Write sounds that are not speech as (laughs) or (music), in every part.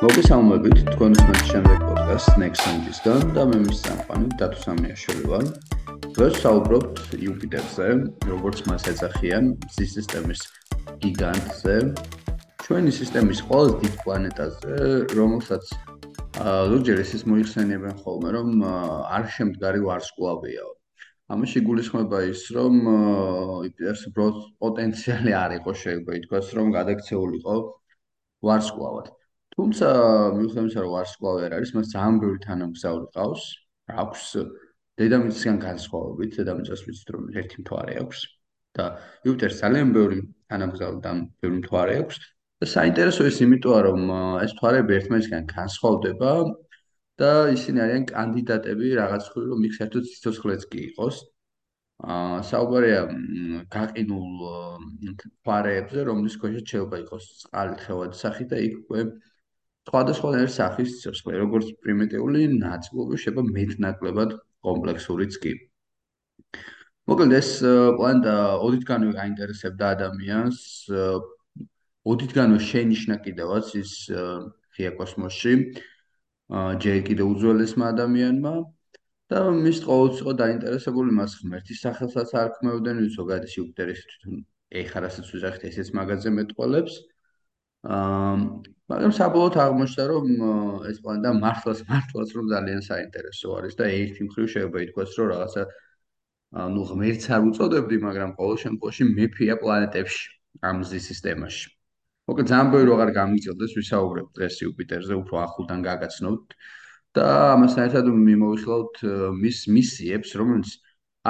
მოგესალმებით თქვენ უსმენთ შემდეგ პოდკასტს Nexon-ისგან და მე მის სამყარო დათო სამიაშვილი ვარ. დღეს საუბრობთ იუპიტერზე, როგორც მას ეძახიან მზის სისტემის გიგანტზე, ჩვენი სისტემის ყველაზე დიდ პლანეტაზე, რომელსაც ლუჯერ ის მოიხსენიებენ ხოლმე, რომ არ შემდგარი ვარსკვლავია. ამაში გულისხმობა ის, რომ იუპიტერს უბრალოდ პოტენციალი არ იყო შეიძლება ითქვას, რომ გადაქცეულიყო ვარსკვლავად. თუმცა მიუხედავად იმისა, რომ ვარსკვლავი არ არის, მას ძალიან ბევრი თანამგზავრი ყავს. აქვს დედამიწისგან განსხვავებით, დედამიწას ვიცით, რომ ერთი მთვარე აქვს და იუპიტერს ძალიან ბევრი თანამგზავრი და ბევრი მთვარე აქვს. და საინტერესო ის იმიტოა, რომ ეს მთვარეები ერთმანეთისგან განსხვავდება და ისინი არიან კანდიდატები რაღაც ხრი, რომ იქ საერთოდ ციცოცხლეც კი იყოს. აა საუბარია გაყინულ მთვარეებზე, რომლის ქვეშ შეიძლება იყოს წყალი ხევადი სახით და იქ უკვე სხვადასხვანაირი სახის სიცოცხლე, როგორც პრიმიტიული ნაწილობი შეიძლება მეტნაკლებად კომპლექსურიც კი. მოკლედ ეს პლანეტა ოდითგანვე გაინტერესებდა ადამიანს, ოდითგანვე შენიშნა კიდევაც ის ღია კოსმოსში. ჯერ კიდევ უძველესმა ადამიანმა და მის ყოველთვის იყო დაინტერესებული მას ღმერთის სახელსაც არ ქმეოდნენ, ზოგადად იუპიტერის თვითონ ეხა რასაც ვიზახეთ, ესეც მაგაზე მეტყოლებს. აა მაგრამ საბოლოოდ აღმოჩნდა რომ ეს პლანეტა მართლაც მართლაც რომ ძალიან საინტერესო არის და ერთი მხრივ შეიძლება ითქვას რომ რაღაცა ну ღმერთს არ უწოდებდი მაგრამ ყოველ შემთხვევაში მეფია პლანეტებში ამ მზის სისტემაში. მოკლედ ძალიან ბევრი აღარ გამიწევდეს ვისაუბრებ დღეს იუპიტერზე უფრო ახლდან გაგაცნობთ და ამასთან ერთად მიმოვიხილავთ მის მისიებს რომელიც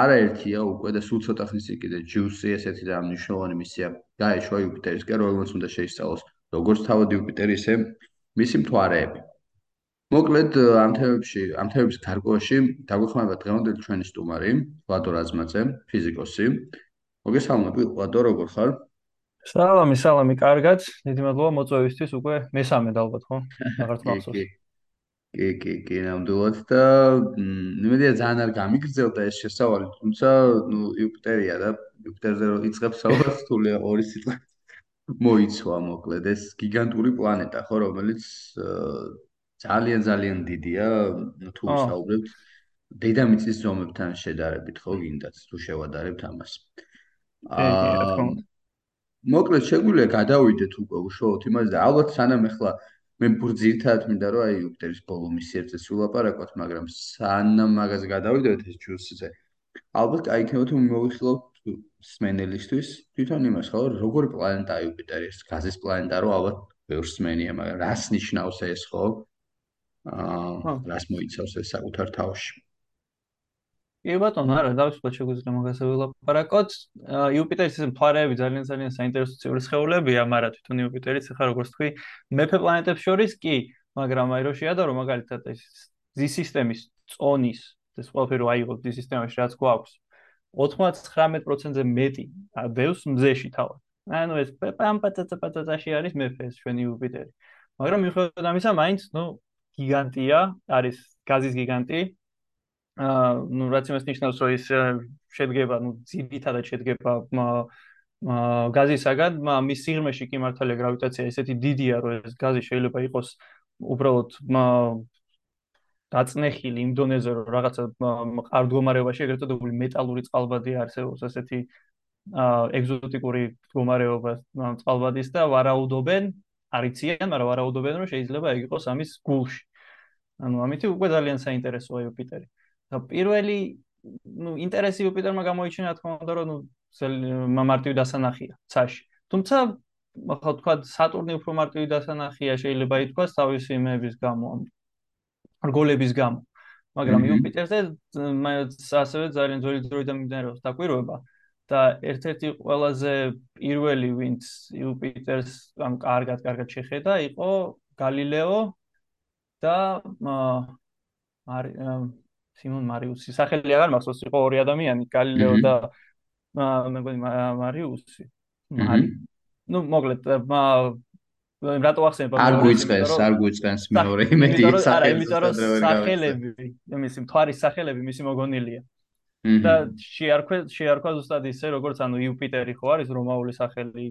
არაერთია უკვე და სულ ცოტა ხნის წინ კიდე ჯუსი ესეთი და მნიშვნელოვანი მისია გაეშვა იუპიტერისკენ რომელსაც უნდა შეისწავლოს როგორც თავად იუპიტერი, ისე მისი მთვარეები. მოკლედ ამ თემებში, ამ თემების გარკვევაში დაგვეხმარება დღევანდელი ჩვენი სტუმარი, ვლადო რაზმაძე, ფიზიკოსი. მოგესალმები, ვლადო, როგორ ხარ? სალამი, სალამი, კარგად. დიდი მადლობა მოწვევისთვის, უკვე მესამე ალბათ, ხო? აღარც მახსოვს. კი, კი, კი, ნამდვილად და იმედია ძალიან არ გამიგრძელდა ეს შესავალი, თუმცა, ნუ იუპიტერია და იუპიტერზე რო იწყებს საუბარს, თულია ორი სიტყვა. მოიცვა მოკლედ ეს გიგანტური პლანეტა ხო რომელიც ძალიან ძალიან დიდია თუ ვისაუბრებთ დედამიწის ზომებთან შედარებით ხო გინდათ თუ შევადარებთ ამას. აა მოკლედ შეგვიძლია გადავიდეთ უკვე უშუალოდ იმაზე და ალბათ სანამ ახლა მე ბურძირთად მინდა რომ აი ოქტომბრის ბოლო მისიებზე ვილაპარაკოთ მაგრამ სანამ მაგას გადავიდეთ ეს ჯუსზე ალბათ აი იქნებოდა მოვიხილავთ სმენელისთვის თვითონ იმას ხო როგორი პლანეტა იუპიტერი ეს გაზის პლანეტა რო ალბათ ბევრს სმენია მაგრამ რას ნიშნავს ეს ხო? აა რას მოიცავს ეს საკუთარ თავში? კი ბატონო არა დავიწყოთ შეგვიძლია მაგაზე ვილაპარაკოთ იუპიტერის ეს მთვარეები ძალიან ძალიან საინტერესო ციური სხეულებია მაგრამ თვითონ იუპიტერიც ახლა როგორც თქვი მეფე პლანეტებს შორის კი მაგრამ აი რო შეადარო მაგალითად ეს ზის სისტემის წონის ეს ყველაფერი აიღო ზის სისტემაში რაც გვაქვს 99%-ზე მეტი დევს მზეში თავად. ანუ ეს პამპატაცაპატაცაში არის მეფეს ჩვენი იუპიტერი. მაგრამ მიუხედავად ამისა, მაინც, ნუ, გიგანტია, არის გაზის გიგანტი. აა, ნუ რაც იმას ნიშნავს, რომ ის შედგება, ნუ, ძირითადად შედგება აა გაზისაგან, მის სიღრმეში კი მართალია გრავიტაცია ისეთი დიდია, რომ ეს გაზი შეიძლება იყოს უბრალოდ დაწნეხილი იმ დონეზე რომ რაღაცა არ მდგომარეობაში ეგრეთ წოდებული მეტალური წყალბადი არსებობს ასეთი ეგზოტიკური მდგომარეობა წყალბადის და ვარაუდობენ არიციან მაგრამ ვარაუდობენ რომ შეიძლება ეგ იყოს ამის გულში ანუ ამითი უკვე ძალიან საინტერესოა იუპიტერი და პირველი ну ინტერესი იუპიტერმა გამოიჩინა თქმა უნდა რომ ну მარტივი დასანახია ცაში თუმცა ახლა თქვა სატურნი უფრო მარტივი დასანახია შეიძლება ითქვას თავისი იმების გამო რგოლების გამო. მაგრამ იუპიტერზე ასევე ძალიან ძველი დროიდან მიმდინარეობს დაკვირვება და ერთ-ერთი ყველაზე პირველი ვინც იუპიტერს ამ კარგად კარგად შეხედა იყო გალილეო და სიმონ მარიუსი. სახელი აღარ მახსოვს, იყო ორი ადამიანი, გალილეო და მე მგონი მარიუსი. მარი. ну, მოკლედ, რატო ახსენებ არ გვიწყენს არ გვიწყენს მეორე იმედი არა იმიტომ რომ სახელები იმისი მთვარის სახელები მისი მოგონილია და შეარქვა შეარქვა ზუსტად ისე როგორც ანუ იუპიტერი ხო არის რომაული სახელი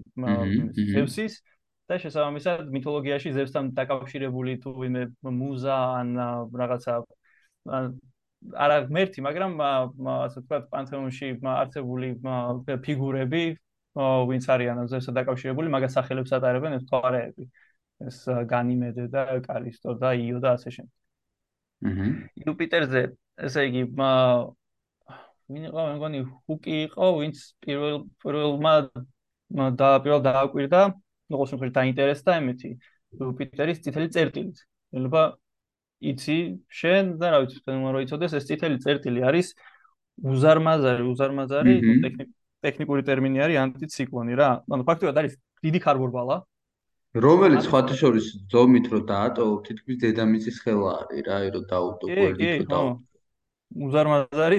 ზევსის და შესაბამისად მითოლოგიაში ზევსთან დაკავშირებული თუ ვინმე მუზა ან რაღაცა არა ღმერთი, მაგრამ ასე ვთქვათ, პანთეონში არსებული ფიგურები, ვინც არიან ზევსთან დაკავშირებული, მაგას სახელებს ატარებენ ეს თვარეები. ეს განიმედე და კალისტო და იო და ასე შემდეგ. აჰა. იუპიტერზე, ესე იგი, ვინ იყო, მე მგონი, ჰუკი იყო, ვინც პირველ პირველმა და პირველ დააკვირდა, ყოველ შემთხვევაში დაინტერესდა ემეთი იუპიტერის წითელი წერტილით. შეიძლება იცი შენ და რა ვიცი, თქვენ რომ იცოდეს, ეს წითელი წერტილი არის უზარმაზარი, უზარმაზარი, ტექნიკური ტერმინი არის ანტიციკლონი რა. ანუ ფაქტობრივად არის დიდი ქარბურბალა. რომელიც სხვათა შორის ზომით რო დაატოვო, თითქმის დედამიწის ხელა არის რა, რომ დაუტო ყველით რო დაუტო. უზარმაზარი,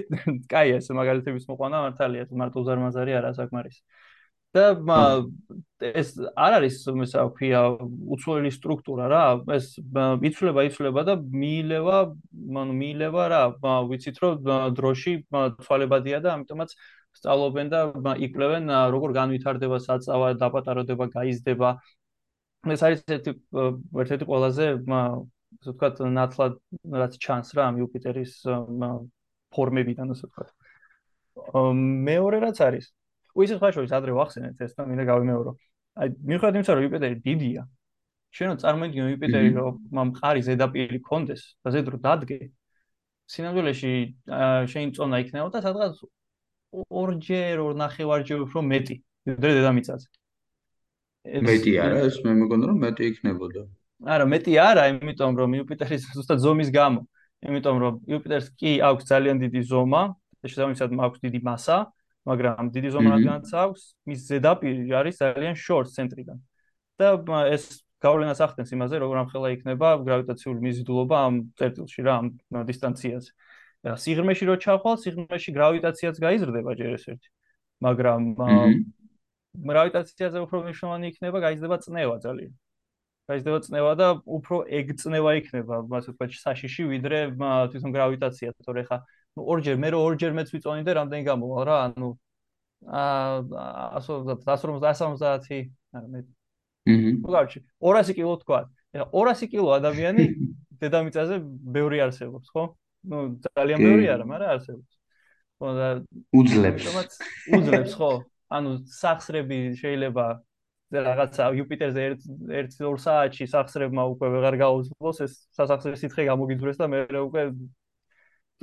კაი ეს მაგალითების მოყვანა მართალია, მარტო უზარმაზარი არა საკმარისი. და ეს არ არის მესა ქვია უცვლელი სტრუქტურა რა ეს იცვლება იცვლება და მიილევა ანუ მიილევა რა ვიცით რომ დროში ცვალებადია და ამიტომაც სწავლობენ და იკვლევენ როგორ განვითარდება საწავა დაპატარდება გაიზრდება ეს არის ერთი ერთ-ერთი ყველაზე ასე ვთქვათ ნათლად რაც ჩანს რა ამ იუპიტერის ფორმებიდან ასე ვთქვათ მეორე რაც არის ու ისე სხვა შორის ადრე ვახსენეთ ეს და მინდა გავიმეორო. აი მიუხედავად იმისა, რომ იუპიტერი დიდია, შენო წარმოგიდგენო იუპიტერი რომ მყარი ზედაპირი კონდეს და ზედრო დადგე. სინამდვილეში შენ წონა იქნებოდა სადღაც ორჯერ ორ ნახევარჯერ უფრო მეტი, ვიდრე დედამიწაზე. მეტი არა, ეს მე მეგონა რომ მეტი იქნებოდა. არა, მეტი არა, იმიტომ რომ იუპიტერის ზუსტად ზომის გამო. იმიტომ რომ იუპიტერს კი აქვს ძალიან დიდი ზომა, შესაბამისად აქვს დიდი მასა, მაგრამ დიდი ზომა რადგანაც აქვს, მის ზედაპირი არის ძალიან შორტ ცენტრიდან. და ეს გავლენას ახდენს იმაზე, როგორ ამხელა იქნება გრავიტაციული მიზიდულობა ამ წერტილში რა, ამ დისტანციაზე. სიღრმეში რო ჩახვალ, სიღრმეში გრავიტაციაც გაიზრდება ჯერ ეს ერთი. მაგრამ გრავიტაციაზე უფრო მნიშვნელოვანი იქნება, გაიზრდება წნევა ძალიან. გაიზრდება წნევა და უფრო ეგ წნევა იქნება, ასე ვთქვათ, საშიში, ვიდრე თვითონ გრავიტაცია, თორე ხა ну ორჯერ მე რო ორჯერ მეც ვიწონი და რამდენი გამოვალ რა ანუ აა 150 არა მე აჰა უგარჩი 200 კილო თქვა. ეხა 200 კილო ადამიანი (laughs) დედამიწაზე ბევრი არსებობს ხო ну ძალიან ბევრი არა მაგრამ არსებობს ხო და უძლებს უძლებს ხო ანუ სახსრები შეიძლება რაღაცა იუპიტერზე 1-2 საათში სახსრებმა უკვე ვეღარ გაუძლოს ეს სასახსრე სითხე გამოგიძვრეს და მე უკვე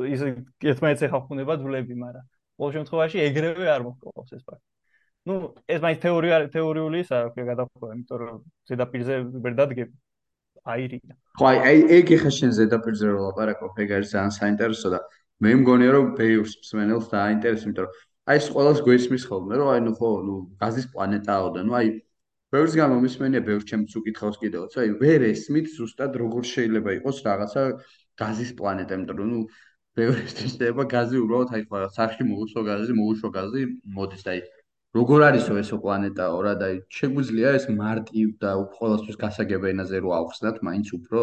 ის ერთმანეთს ეხახუნება ძვლები, მაგრამ ყოველ შემთხვევაში ეგრევე არ მოხდა ეს ფაქტი. ну ეს მაინც თეორია თეორიული ისა რა გადახვევა იმიტომ რომ ზედაპირზე ვერ დადგები აირია ხო აი ეგ ეხა შენ ზედაპირზე რო ლაპარაკობ ეგ არის ძალიან საინტერესო და მე მგონია რომ ბეიურს მსმენელს დააინტერესებს იმიტომ რომ აი ეს ყოველს გვესმის ხოლმე რომ აი ნუ ხო ნუ გაზის პლანეტაო და ნუ აი ბევრს გამომისმენია ბევრ ჩემს უკითხავს კიდევაც აი ვერ ესმით ზუსტად როგორ შეიძლება იყოს რაღაცა გაზის პლანეტა იმიტომ რომ ნუ ბევრისთვის შეიძლება გაზი უბრალოდ აი ხო სახში მოუსვა გაზი მოუშვა გაზი მოდის და აი როგორ არისო ესო პლანეტაო? რა და შეგვიძლია ეს მარტივ და ყოველთვის გასაგებენაზე რო ავხსნათ მაინც უფრო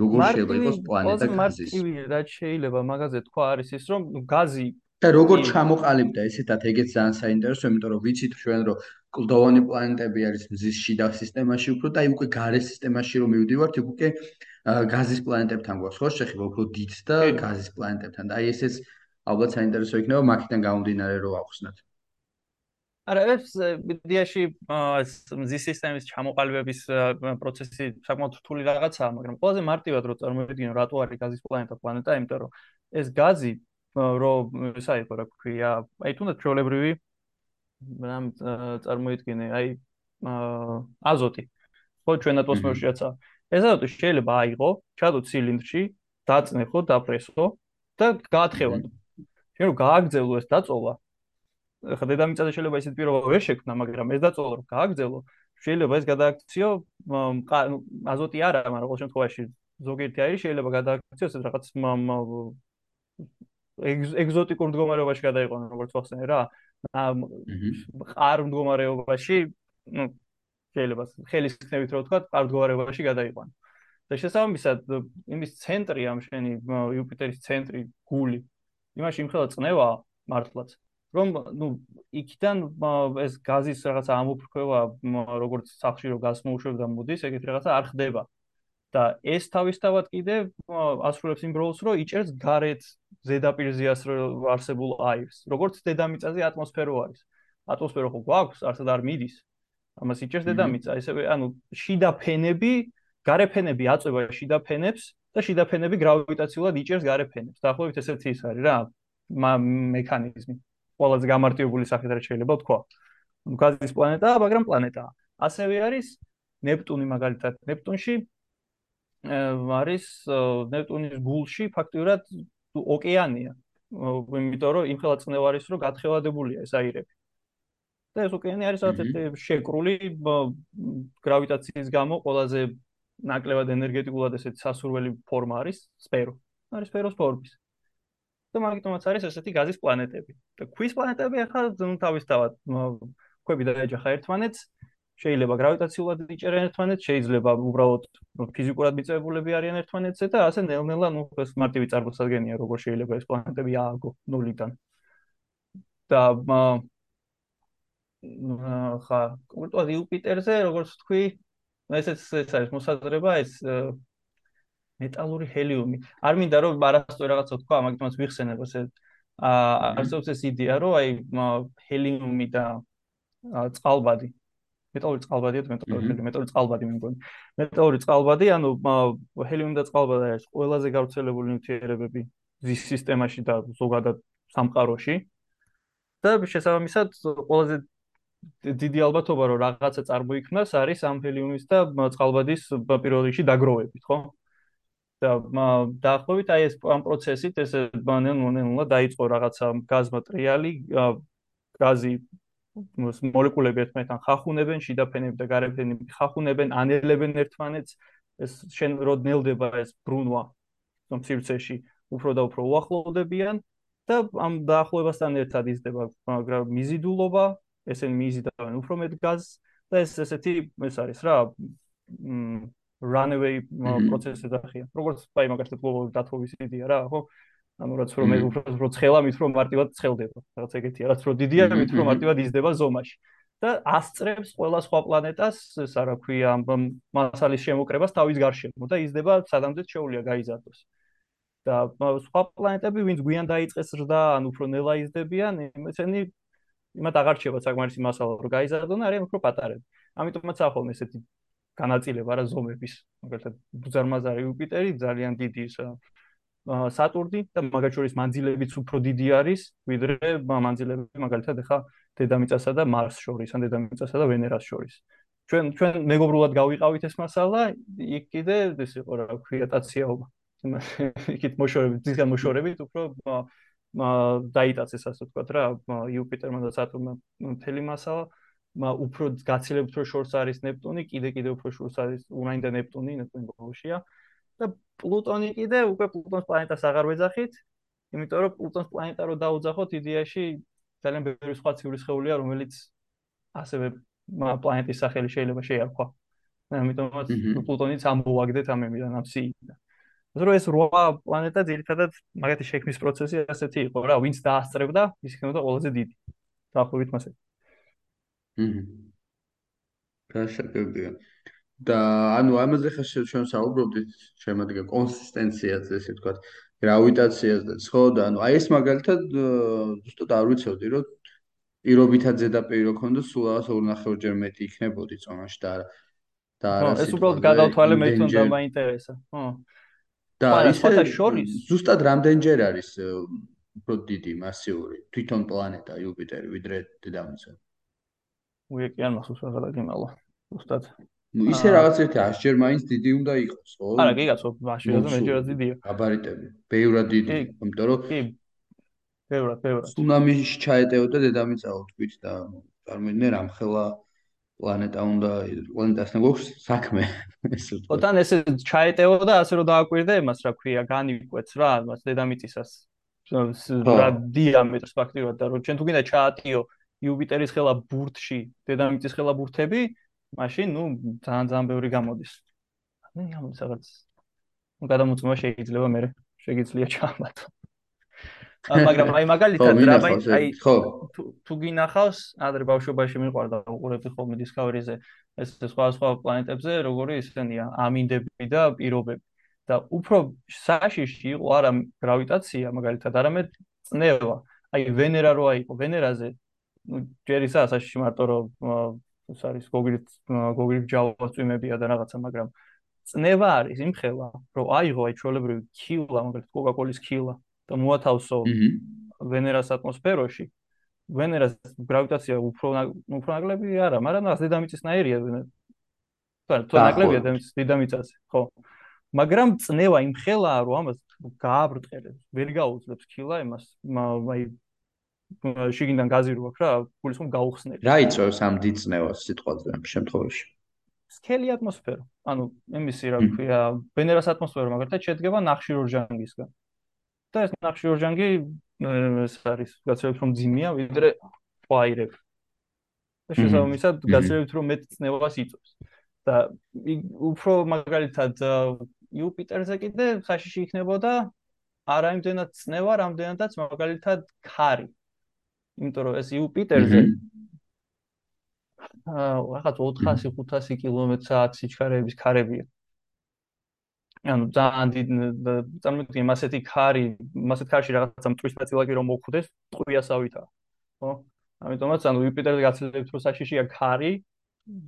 როგორ შეიძლება იყოს პლანეტა გაზის? მარტივი რა შეიძლება მაგაზე თქვა არის ის რომ გაზი და როგორ ჩამოყალიბდა? ესეთად ეგეც ძალიან საინტერესო იმიტომ რომ ვიცით ჩვენ რომ კლდოვანი პლანეტები არის მზის შიდა სისტემაში უფრო და აი უკვე გარე სისტემაში რომ მივდივართ იქ უკვე გაზის პლანეტებთან გვაქვს ხო? შეხება უფრო დიდ და გაზის პლანეტებთან და აი ესეც ალბათ საინტერესო იქნება მაგიდან გამომდინარე რომ ავხსნათ. არა ეს ბიდიაში ეს მზის სისტემის ჩამოყალიბების პროცესი საკმაოდ რთული რაღაცაა, მაგრამ ყველაზე მარტივად რო წარმოვიდგინო რატო არის გაზის პლანეტა პლანეტა, იმიტომ რომ ეს გაზი რომ საერთოდ რა ქვია, აი თუნდაც ჩვეულებრივი რამ წარმოვიდგინე, აი აზოტი. ხო ჩვენ ატმოსფეროშიაცა. ეს აზოტი შეიძლება აიღო, ჩადო ცილინდრში, დაწნეხო, დაფრესო და გაათხევადო. შენ რომ გააგზელო ეს დაწოლა, ხა დედამიწაზე შეიძლება ისეთ პირობა ვერ შექმნა, მაგრამ ეს დაწოლა რომ გააგზელო, შეიძლება ეს გადააქციო აზოტი არა, მაგრამ ყოველ შემთხვევაში ზოგიერთი აირი შეიძლება გადააქციო ეს რაღაც ეგზოტიკურ მდგომარეობაში გადაიყვანო, როგორც ვახსენე რა. ყარ მდგომარეობაში, ну შეიძლება ხელის ხნევით რო ვთქვა, პარდგოვარებაში გადაიყვანო. და შესაბამისად, იმის ცენტრი ამ შენი იუპიტერის ცენტრი, გული, იმაში იმხელა წნევა მართლაც. რომ ну იქიდან ეს გაზის რაღაცა ამოფრქვევა როგორც სახში რომ გაზს მოუშვებდა მოდის ეგეთ რაღაცა არ ხდება. და ეს თავისთავად კიდე ასრულებს იმ როლს რომ იჭერს გარეთ ზედაპირზე არსებულ აირს როგორც დედამიწაზე ატმოსფერო არის. ატმოსფერო ხო გვაქვს არცად არ მიდის. ამას იჭერს დედამიწა. ესე ანუ შიდა ფენები გარეფენები აწევა შიდა ფენებს და შიდა ფენები გრავიტაციულად იჭერს გარეფენებს. დაახლოებით ესეთი ის არის რა მექანიზმი. ყველაზე გამარტივებული სახით რა შეიძლება ვთქვა. გაზის პლანეტაა, მაგრამ პლანეტაა. ასევე არის ნეპტუნი მაგალითად. ნეპტუნში არის ნეპტუნის გულში ფაქტიურად ოკეანია. იმიტომ რომ იმხელა წნევარის რო გათხევადებულია ეს აირები. და ეს ოკეანე არის რაღაც შეკრული გრავიტაციის გამო ყველაზე ნაკლებად ენერგეტიკულად ესეთ სასურველი ფორმა არის სფერო. არის სფეროს ფორმის. და მაგიტომაც არის ესეთი გაზის პლანეტები. და ქვის პლანეტები ახლა თავისთავად ქვები დაეჯახა ერთმანეთს. შეიძლება გრავიტაციულად იჭერენ ერთმანეთს, შეიძლება უბრალოდ ფიზიკურად მიწებულები არიან ერთმანეთზე და ასე ნელ-ნელა ნუ ეს მარტივი წარმოსადგენია, როგორ შეიძლება ეს პლანეტები ააგო ნულიდან. და ხა, კონკრეტულად იუპიტერზე, როგორც თქვი, ესეც ეს არის მოსაზრება, ეს მეტალური ჰელიუმი. არ მინდა რომ არასწორ რაღაცა თქვა, მაგითაც ვიხსენებ ესე აა არსებობს ეს იდეა, რომ აი ჰელიუმი და წყალბადი მეტალური წყალბადია თუ მეტალური მეტალური წყალბადი მე მგონი. მეტალური წყალბადი, ანუ ჰელიუმი და წყალბადი არის ყველაზე გავრცელებული ნივთიერებები ზის სისტემაში და ზოგადად სამყაროში. და შესაბამისად ყველაზე დიდი ალბათობა რომ რაღაცა წარმოიქმნას არის ამ ჰელიუმის და წყალბადის პირველ რიგში დაგროვებით, ხო? და დაახლოებით აი ეს ამ პროცესით ეს ნელ-ნელა დაიწყო რაღაცა გაზმატრიალი გაზი მოლეკულები ერთმანეთთან ხახუნებენ შიდაფენები და გარედფენები ხახუნებენ ანელებენ ერთმანეთს. ეს შენ როდნელდება ეს ბრუნვა რომ სივრცეში უფრო და უფრო უახლოვდებიან და ამ დაახლოებასთან ერთად იზრდება მიზიდულობა ესენ მიზიდავენ უფრო მეტ გაზს და ეს ესეთი ეს არის რა runaway პროცესი დახია. როგორც აი მაგალითად გლობალური დათბობის იდეა რა, ხო? ანუ რაც რომ მე უფრო უფრო ცხელა მით რომ მარტივად ცხელდება. რაღაც ეგეთია, რაც რომ დიდია მით რომ მარტივად იზრდება ზომაში. და ასწრებს ყველა სხვა პლანეტას, ეს რა ქვია, მასალის შემოკრებას თავის გარშემო და იზრდება სადამდე შეუულია გაიზარდოს. და სხვა პლანეტები ვინც გვიან დაიწყეს ზრდა, ან უფრო ნელა იზრდებიან, ესენი იმათ აღარ შევა საკმარისი მასალა რომ გაიზარდონ, არიან უფრო პატარები. ამიტომაც ახალ ესეთი განაწილება რა ზომების. მაგალითად ბუზარმაზარი იუპიტერი ძალიან დიდი სატურნი და მაგათ შორის მანძილებიც უფრო დიდი არის ვიდრე მანძილები მაგალითად ახლა დედამიწასა და მარს შორის ან დედამიწასა და ვენერას შორის. ჩვენ ჩვენ მეგობრულად გავიყავით ეს მასალა იქ კიდე ეს იყო რა ქვია ტაციაობა იქით მოშორებით ძისგან მოშორებით უფრო დაიტაცეს ასე ვთქვათ რა იუპიტერმა და სატურნმა მთელი მასალა უფრო გაცილებთ რომ შორს არის ნეპტუნი, კიდე კიდე უფრო შორს არის ურანი და ნეპტუნი, ნეპტუნი ბოლოშია. და პლუტონი კიდე უკვე პლუტონს პლანეტას აღარ ვეძახით, იმიტომ რომ პლუტონს პლანეტა რო დაუძახოთ იდეაში ძალიან ბევრი სხვა ციური სხეულია, რომელიც ასევე პლანეტის სახელი შეიძლება შეარქვა. ამიტომაც პლუტონიც ამოვაგდეთ ამ ემიდან ამ სიიდან. ზრო ეს რვა პლანეტა ძირითადად მაგათი შექმნის პროცესი ასეთი იყო რა, ვინც დაასწრებდა, ის იქნებოდა ყველაზე დიდი. დაახლოებით მასე. ჰმმ. გასაგებია. და ანუ ამაზე ხა ჩვენ საუბრობდით, შემოდგა კონსისტენციაზე, ესე ვთქვათ, გრავიტაციაზე, ხო და ანუ აი ეს მაგალითად ზუსტად არ ვიცოდი, რომ პირობითად ზედაპირი რო ქონდა, სულ რაღაც ორ ნახევრჯერ მეტი იქნებოდი წონაში და და არა ეს უბრალოდ გადავთვალე მე თვითონ და მაინტერესა. ხო. და ისე ზუსტად რამდენჯერ არის უფრო დიდი მასიური თვითონ პლანეტა იუპიტერი ვიდრე დედამიწა? უიკიან მახსოვს აღარ დაგიმალო. უბრალოდ. ნუ ისე რაღაც ერთი 100 ჯერ მაინც დიდი უნდა იყოს, ხო? არა, კი კაცო, მაშინ რა მეჯერად დიდია. გაბარიტები. ბევრად დიდი, იმიტომ რომ კი. ბევრად, ბევრად. ცუნამიში ჩაეტეოდა დედამიწაო თქვით და წარმოიდგინე რამხელა პლანეტა უნდა პლანეტასთან გვაქვს საქმე (laughs) ესე ვთქვა. ოთან ესე ჩაეტეოდა ასე რომ დააკვირდე იმას რა ქვია, განიკვეთს რა, მას დედამიწისას რა დიამეტრს ფაქტიურად და რომ ჩვენ თუ გინდა ჩაატიო იუპიტერის ხელა ბურთში, დედამიწის ხელა ბურთები, მაშინ ნუ ძალიან ძალიან ბევრი გამოდის. ანუ გამოდის რაღაც. ნუ გადამოწმება შეიძლება მე შეიძლება ჩამატო. (laughs) მაგრამ აი მაგალითად რა აი ხო თუ გინახავს ადრე ბავშვობაში მიყვარდა უყურებდი ხოლმე Discovery-ზე ეს სხვა სხვა პლანეტებზე როგორი ისენია ამინდები და პირობები და უფრო საშიში იყო არა გრავიტაცია მაგალითად არამედ წნევა აი ვენერა როა იყო ვენერაზე ну ჯერ ისა საშიში მარტო რომ ეს არის გოგრით გოგრით ჯავას წვიმებია და რაღაცა მაგრამ წნევა არის იმხელა რომ აიღო აი ჩვეულებრივი ქილა მაგალითად კოკაკოლის ქილა და მოათავსო ვენერას ატმოსფეროში. ვენერას გრავიტაცია უფრო უფრო ნაკლები არა მაგრამ რა დედამიწისნაირია ვენერა თუ ნაკლებია დედამიწაზე ხო. მაგრამ წნევა იმხელაა რომ ამას გააბრტყელებს ვერ გაუძლებს ქილა იმას აი შიგიდან გაზი რო აქვს რა გულისხმობ გაუხსნელი რა იწევს ამ დიწნევას სიტყვაზე ამ შემთხვევაში? სქელი ატმოსფერო. ანუ იმისი რა ქვია ვენერას ატმოსფერო მაგალითად შედგება ნახშირორჟანგისგან და ეს ნახშირორჟანგი ეს არის გაცილებით რომ ძიმია ვიდრე ფაირები და შესაბამისად გაცილებით რომ მეტ წნევას იწევს და უფრო მაგალითად იუპიტერზე კიდე ხაშიში იქნებოდა არა იმდენად წნევა, რამდენადაც მაგალითად ქარი. იმიტომ რომ ეს იუპიტერზე აა რაღაც 400-500 კილომეტრ/სთ სიჩქარეების ქარებია. ანუ ძალიან დიდ წარმოგიდგენ მასეთი ქარი, მასეთ ქარში რაღაცა მტრის ნაწილაკი რომ მოხვდეს, ტყვიასავითაა. ხო? ამიტომაც ანუ იუპიტერზე გაცილებით რო საშიშია ქარი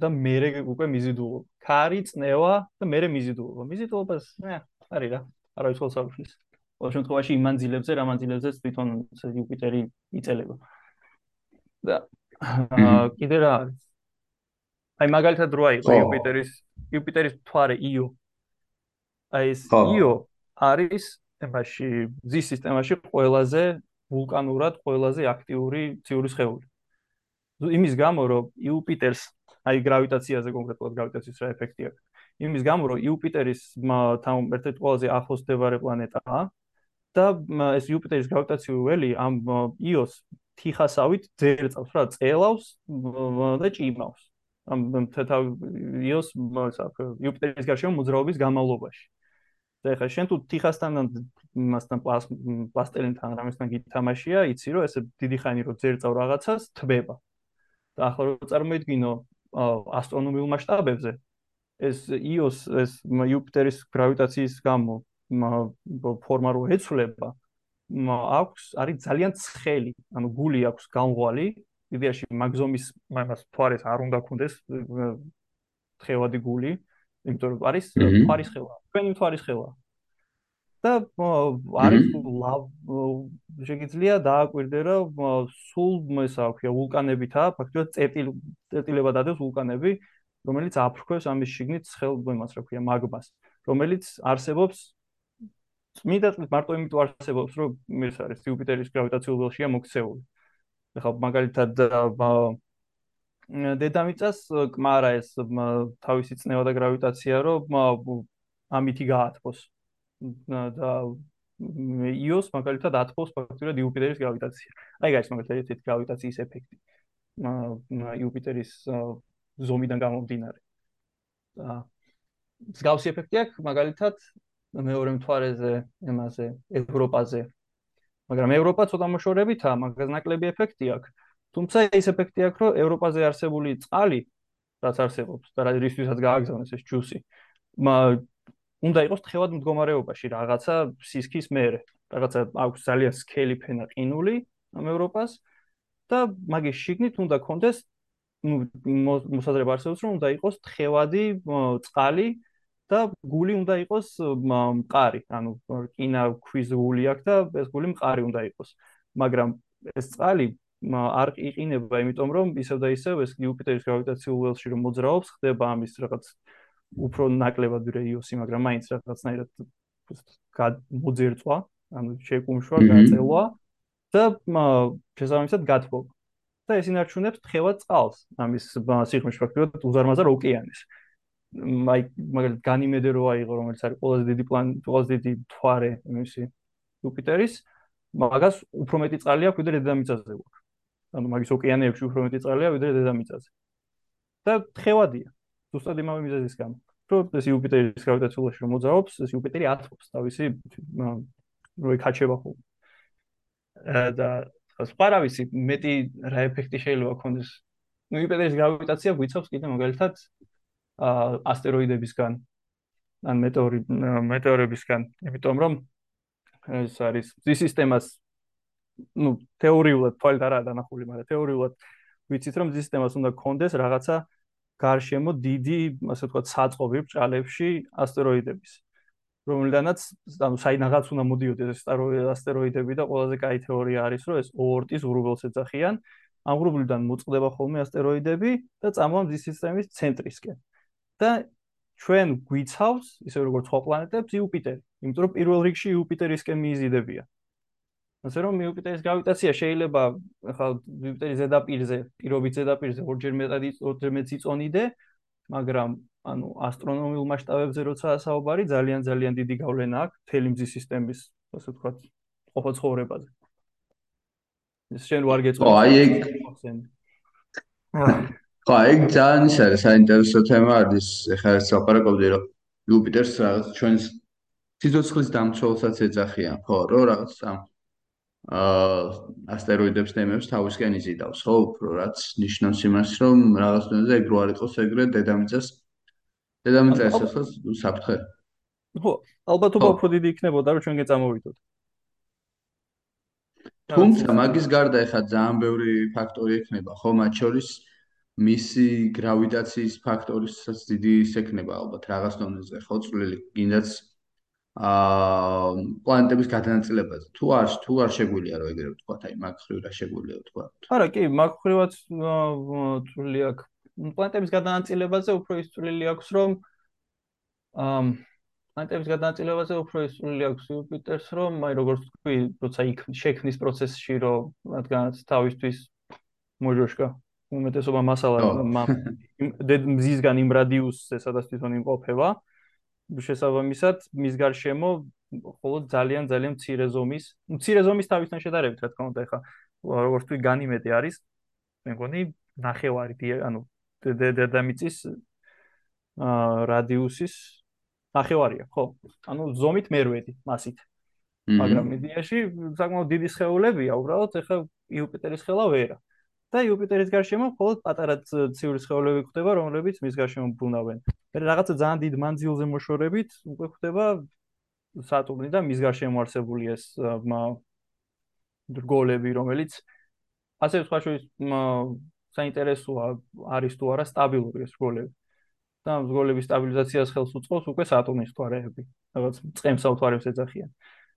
და მერე უკვე მიზიდულობა. ქარი, წნევა და მერე მიზიდულობა. მიზიდულობას, ნე, არის რა. არა ის ხოლმე საფშის. ყოველ შემთხვევაში იმ მანძილებზე, რა მანძილებზეც თვითონ იუპიტერი იწელება. და კიდე რა არის? აი მაგალითად როა იყო იუპიტერის იუპიტერის მთვარე იო. აი ეს იო არის ემაში ზის სისტემაში ყველაზე ვულკანურად ყველაზე აქტიური ციური სხეული. იმის გამო რომ იუპიტერს აი გრავიტაციაზე კონკრეტულად გრავიტაციის რა ეფექტი აქვს. იმის გამო რომ იუპიტერის თან ერთ-ერთი ყველაზე ახლოს მდებარე პლანეტაა და ეს იუპიტერის გრავიტაციული ველი ამ იოს თიხასავით ძერწავს რა წელავს და ჭიმავს. ამ თეთავ იოს იუპიტერის გარშემო მოძრაობის განმავლობაში. და ეხლა შენ თუ თიხასთან მასთან პლასტელინთან რამესთან გითამაშია იცი რომ ესე დიდი ხანი რომ ძერწავ რაღაცას თბება. და ახლა რომ წარმოიდგინო ასტრონომიულ მასშტაბებზე ეს იოს ეს იუპიტერის გრავიტაციის გამო ფორმა რო ეცვლება აქვს არის ძალიან ცხელი, ანუ გული აქვს გამღვალი, იდეაში მაგზომის მაგას თვარეს არ უნდა კონდეს თხევადი გული, იმიტომ რომ არის თვარის ხელა. თქვენი თვარის ხელა. და არის ლავ შეგიძლია დააკვირდე რომ სულ ესა ქვია ვულკანებითა, ფაქტობრივად წერტილ წერტილება დადებს ვულკანები, რომელიც აფრქვევს ამის შიგნით ცხელ იმას რა ქვია მაგმას, რომელიც არსებობს წმინდა წყლით მარტო იმიტომ არსებობს, რომ ეს არის იუპიტერის გრავიტაციულ ველშია მოქცეული. ახლა მაგალითად დედამიწას კმარა ეს თავისი წნევა და გრავიტაცია, რომ ამითი გაათბოს. და იოს მაგალითად ათბოს ფაქტურად იუპიტერის გრავიტაცია. აი გაიც მაგალითად ეს გრავიტაციის ეფექტი. იუპიტერის ზომიდან გამომდინარე. და მსგავსი ეფექტი აქვს მაგალითად მეორე მთვარეზე, იმაზე, ევროპაზე. მაგრამ ევროპა ცოტა მოშორებითაა, მაგას ნაკლები ეფექტი აქვს. თუმცა ეს ეფექტი აქვს, რომ ევროპაზე არსებული წყალი, რაც არსებობს და რისთვისაც გააგზავნეს ეს ჯუსი, უნდა იყოს თხევად მდგომარეობაში რაღაცა სისქის მერე. რაღაცა აქვს ძალიან სქელი ფენა ყინული ამ ევროპას და მაგის შიგნით უნდა კონდეს ну მოსაზრება არსებობს რომ უნდა იყოს თხევადი წყალი და გული უნდა იყოს მყარი, ანუ რკინა ქვის გული აქვს და ეს გული მყარი უნდა იყოს. მაგრამ ეს წყალი არ იყინება, იმიტომ რომ ისევ და ისევ ეს იუპიტერის გრავიტაციულ ველში რომ მოძრაობს, ხდება ამის რაღაც უფრო ნაკლებად რეიოსი, მაგრამ მაინც რაღაცნაირად მოძერწვა, ანუ შეკუმშვა, გაწელვა და შესაბამისად გათბობა. და ეს ინარჩუნებს თხევად წყალს, ამის სიღრმეში ფაქტობრივად უზარმაზარ ოკეანეს. აი მაგალითად განიმედე რო აიღო რომელიც არის ყველაზე დიდი პლანეტა ყველაზე დიდი მთვარე იმისი იუპიტერის მაგას უფრო მეტი წყალი აქვს ვიდრე დედამიწაზე გვაქვს. ანუ მაგის ოკეანეებში უფრო მეტი წყალია ვიდრე დედამიწაზე და თხევადია ზუსტად იმავე მიზეზის გამო. რომ ეს იუპიტერის გრავიტაციულში რომ მოძრაობს ეს იუპიტერი ათბობს თავისი რო ეკაჩება ხოლმე. და სხვა რა ვიცი, მეტი რა ეფექტი შეიძლება ქონდეს. ну იპედერის გრავიტაცია გვიცავს კიდე მაგალითად ასტეროიდებისგან ან მეტეორი მეტეორებისგან, იმიტომ რომ ეს არის ზის სისტემას ну თეორიულად თვალით არა დანახული, მაგრამ თეორიულად ვიცით რომ ზის სისტემას უნდა კონდეს რაღაცა გარშემო დიდი, ასე ვთქვათ, საწყობი ბჭალებში ასტეროიდების. რომელიდანაც ანუ საინაღაც უნდა მოდიოდეს ეს ასტეროიდები და ყველაზე კაი თეორია არის რომ ეს ოორტის ღრუბელს ეძახიან. ამ ღრუბლიდან მოწყდება ხოლმე ასტეროიდები და წამოვა მზის სისტემის ცენტრისკენ. და ჩვენ გვიცავს, ისე როგორც სხვა პლანეტებს, იუპიტერი. იმიტომ რომ პირველ რიგში იუპიტერისკენ მიიზიდებიან. ასე რომ იუპიტერის გრავიტაცია შეიძლება ახლა იუპიტერის ზედაპირზე, პირობით ზედაპირზე ორჯერ მეტად ორჯერ მეტი წონიდე, მაგრამ ანუ ასტრონომიულ მასშტაბებზე როცა საუბარი, ძალიან ძალიან დიდი გავლენა აქვს თელი მზის სისტემის, ასე ვთქვათ, ყოფა ცხოვრებაზე. ეს შენ ვარ გეწყვეტ. ო, აი ეგ ხო, ეგ ძალიან ის არის საინტერესო თემა არის, ეხლა ეს ლაპარაკობდი რომ იუპიტერს რაღაც ჩვენს სიცოცხლის დამცველსაც ეძახიან, ხო, რომ რაღაც ამ აა ასტეროიდებს თემებს თავისკენ იზიდავს, ხო, უფრო რაც ნიშნავს იმას, რომ რაღაც დონეზე ეგ რო არ იყოს ეგრე დედამიწას დედამიწას ახლა საფრთხე. ხო, ალბათ უფრო დიდი იქნებოდა, რომ ჩვენ გეწამოვიდოთ. თუმცა მაგის გარდა ეხა ძალიან ბევრი ფაქტორი ექნება, ხო, მათ შორის მისი გრავიტაციის ფაქტორისაც დიდი ისექნება ალბათ რაღაც დონეზე, ხო, წვლილი კიდაც აა პლანეტების გადანაწილებაზე. თუ არ თუ არ შეგვიძლია რომ ეგრე ვთქვა, აი მაგ ხრივ რა შეგვიძლია ვთქვა. არა, კი, მაგ ხრივაც წვლილი აქვს. პლანეტების გადანაწილებაზე უფრო ის წვლილი აქვს, რომ აა პლანეტების გადანაწილებაზე უფრო ის წვლილი აქვს იუპიტერს, რომ აი როგორც თქვი, როცა იქ შექმნის პროცესში რომ რადგანაც თავისთვის მოჟოშკა უმეტესობა მასალა მზისგან იმ რადიუსზე სადაც თვითონ იმყოფება შესაბამისად მის გარშემო მხოლოდ ძალიან ძალიან მცირე ზომის მცირე ზომის თავისთან შედარებით რა თქმა უნდა ეხა როგორც თქვი განიმეტი არის. მე მგონი ნახევარი ანუ დედამიწის აა რადიუსის ნახევარია ხო? ანუ ზომით მერვედი მასით. მაგრამ იდეაში საკმაოდ დიდი სხეულებია უბრალოდ ეხა იუპიტერის ხელა ვერა და იუპიტერის გარშემო მხოლოდ პატარა ციური სხეულები გვხვდება, რომლებიც მის გარშემო ბრუნავენ. მე რაღაცა ძალიან დიდ მანძილზე მოშორებით უკვე გვხვდება სატურნი და მის გარშემო არსებული ეს რგოლები, რომელიც ასე სხვა შორის საინტერესოა არის თუ არა სტაბილური ეს რგოლები. და რგოლების სტაბილიზაციას ხელს უწყობს უკვე სატურნის თვარეები, რაღაც წემს ავთვარებს ეძახიან.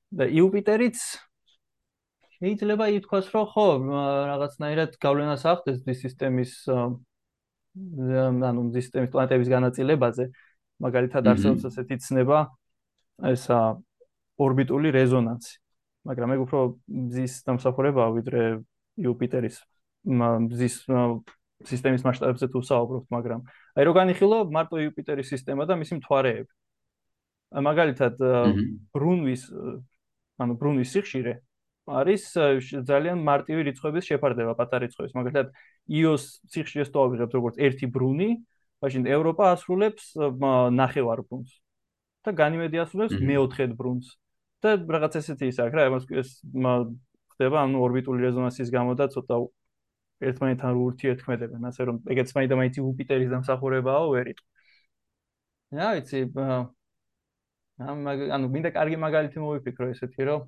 და იუპიტერიც შეიძლება ითქვას, რომ ხო, რაღაცნაირად გავლენას ახდენს დის სისტემის ანუ დის სისტემის პლანეტების განაწილებაზე. მაგალითად არსებობს ასეთი ცნება, ესა ორბიტული რეზონანსი. მაგრამ ეგ უფრო მზის დამსახურებაა ვიდრე იუპიტერის მზის სისტემის მასშტაბებზე თუ საუბრობთ, მაგრამ აი რო განიხილო მარტო იუპიტერის სისტემა და მისი მთვარეები. მაგალითად ბრუნვის ანუ ბრუნვის სიხშირე არის ძალიან მარტივი რიცხვების შეფარდება პატარა რიცხვების. მაგალითად, იოს სიხშირეს თუ ავიღებთ როგორც ერთი ბრუნი, მაშინ ევროპა ასრულებს ნახევარ ბრუნს და განიმედი ასრულებს მეოთხედ ბრუნს. და რაღაც ესეთი ის აქვს რა, ამას ეს ხდება ანუ ორბიტული რეზონანსის გამო და ცოტა ერთმანეთთან ურთიერთქმედებენ, ასე რომ ეგეც მაინდა მაინც იუპიტერის დამსახურებაა ვერიტ. რა ვიცი, ანუ მინდა კარგი მაგალითი მოვიფიქრო ესეთი რომ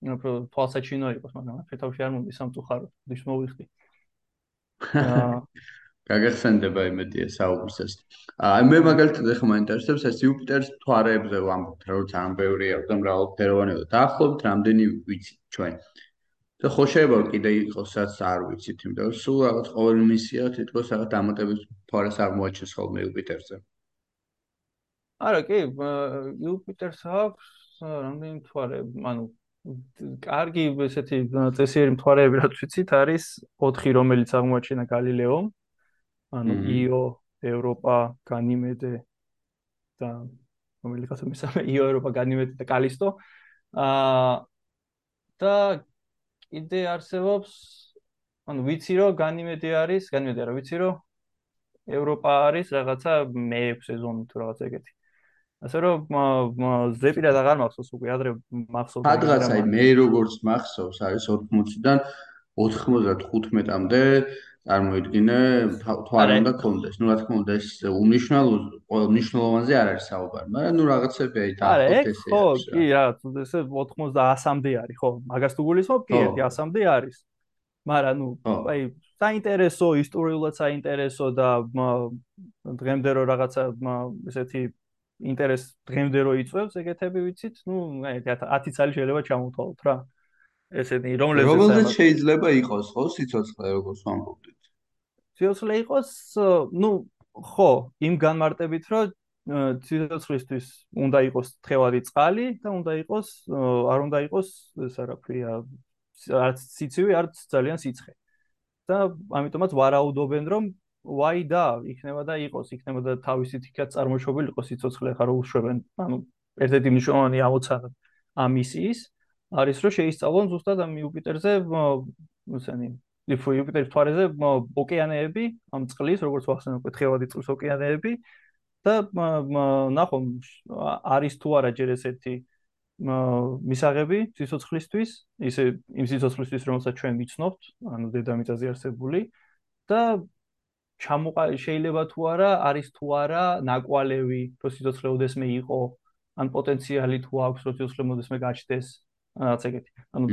თვალსაჩინო იყოს, მაგრამ ფეთავში არ მომდის სამწუხაროდ, ის მოვიხდი. აა გაგახსენდება იმედია საუბრისას. აი მე მაგალითად ახლა მაინტერესებს ეს იუპიტერის თვარეებზე ვამბობთ, როცა ამ ბევრია და მრავალფეროვანია. დაახლოებით რამდენი ვიცით ჩვენ? და ხო შეიძლება კიდე იყოს რაც არ ვიცით, იმიტომ რომ სულ რაღაც ყოველ მისია თითქოს რაღაც დამატების თვარეს აღმოაჩენს ხოლმე იუპიტერზე. არა, კი, იუპიტერს აქვს რამდენი თვარე, ანუ კარგი ესეთი წესიერი მთვარეები რაც ვიცით არის 4 რომელიც აღმოაჩინა გალილეომ ანუ იო ევროპა განიმედე და რომელიც ასე მესამე? იო ევროპა განიმედე და კალისტო. აა და კიდე არსებობს ანუ ვიცი რომ განიმედე არის განიმედე რა ვიცი რომ ევროპა არის რაღაცა მე-6 სეზონი თუ რაღაც ეგეთი ასე რომ ზეპირად აღარ მახსოვს უკვე ადრე მახსოვს სადღაც აი მე როგორც მახსოვს არის 80-დან 95-მდე წარმოიდგინე თვარი უნდა კონდეს. ნუ რა თქმა უნდა ეს უნიშნალო ყოველ ნიშნულოვანზე არ არის საუბარი, მაგრამ ნუ რაღაცები აი დაახლოებით ესე ხო, კი, რა, ესე 90-100-მდე არის, ხო? მაგას თუ გულისხმობ, კი, 100-მდე არის. მაგრამ ნუ აი საინტერესო, ისტორიულად საინტერესო და დღემდე რო რაღაცა ესეთი ინტერეს დღემდე რო იწევს ეგეთები ვიცით, ნუ აი 10 წელი შეიძლება ჩამოთვალოთ რა. ესეთი რომლებიც რომელზეც შეიძლება იყოს ხო სიცოცხლე როგორც ვამბობდით. სიცოცხლე იყოს, ნუ ხო, იმ განმარტებით რომ სიცოცხლისთვის უნდა იყოს თხევადი წყალი და უნდა იყოს არ უნდა იყოს ეს რა ქვია არც სიცივი, არც ძალიან სიცხე. და ამიტომაც ვარაუდობენ რომ why და იქნება და იყოს, იქნება და თავისი თიქაც წარმოშობილი იყოს სიცოცხლე ხარო უშვებენ. ანუ ერთ-ერთი მნიშვნელოვანი ამოცანა ამ მისიის არის რომ შეისწავლონ ზუსტად ამ იუპიტერზე, ისენი, იუპიტერის თვარეზე ოკეანეები, ამ წყლის, როგორც ვახსენე, კეთხოვადი წყლის ოკეანეები და ნახომ არის თუ არა ჯერ ესეთი მისაღები სიცოცხლისთვის, ისე იმ სიცოცხლისთვის, რომელსაც ჩვენ ვიცნობთ, ანუ დედამიწაზე არსებული და ჩამოყა შეიძლება თუ არა არის თუ არა ნაკვალევი რომ სიცოცხლე ოდესმე იყო ან პოტენციალი თუ აქვს რომ სიცოცხლე ოდესმე გაჩნდეს რაღაც ეგეთი. ანუ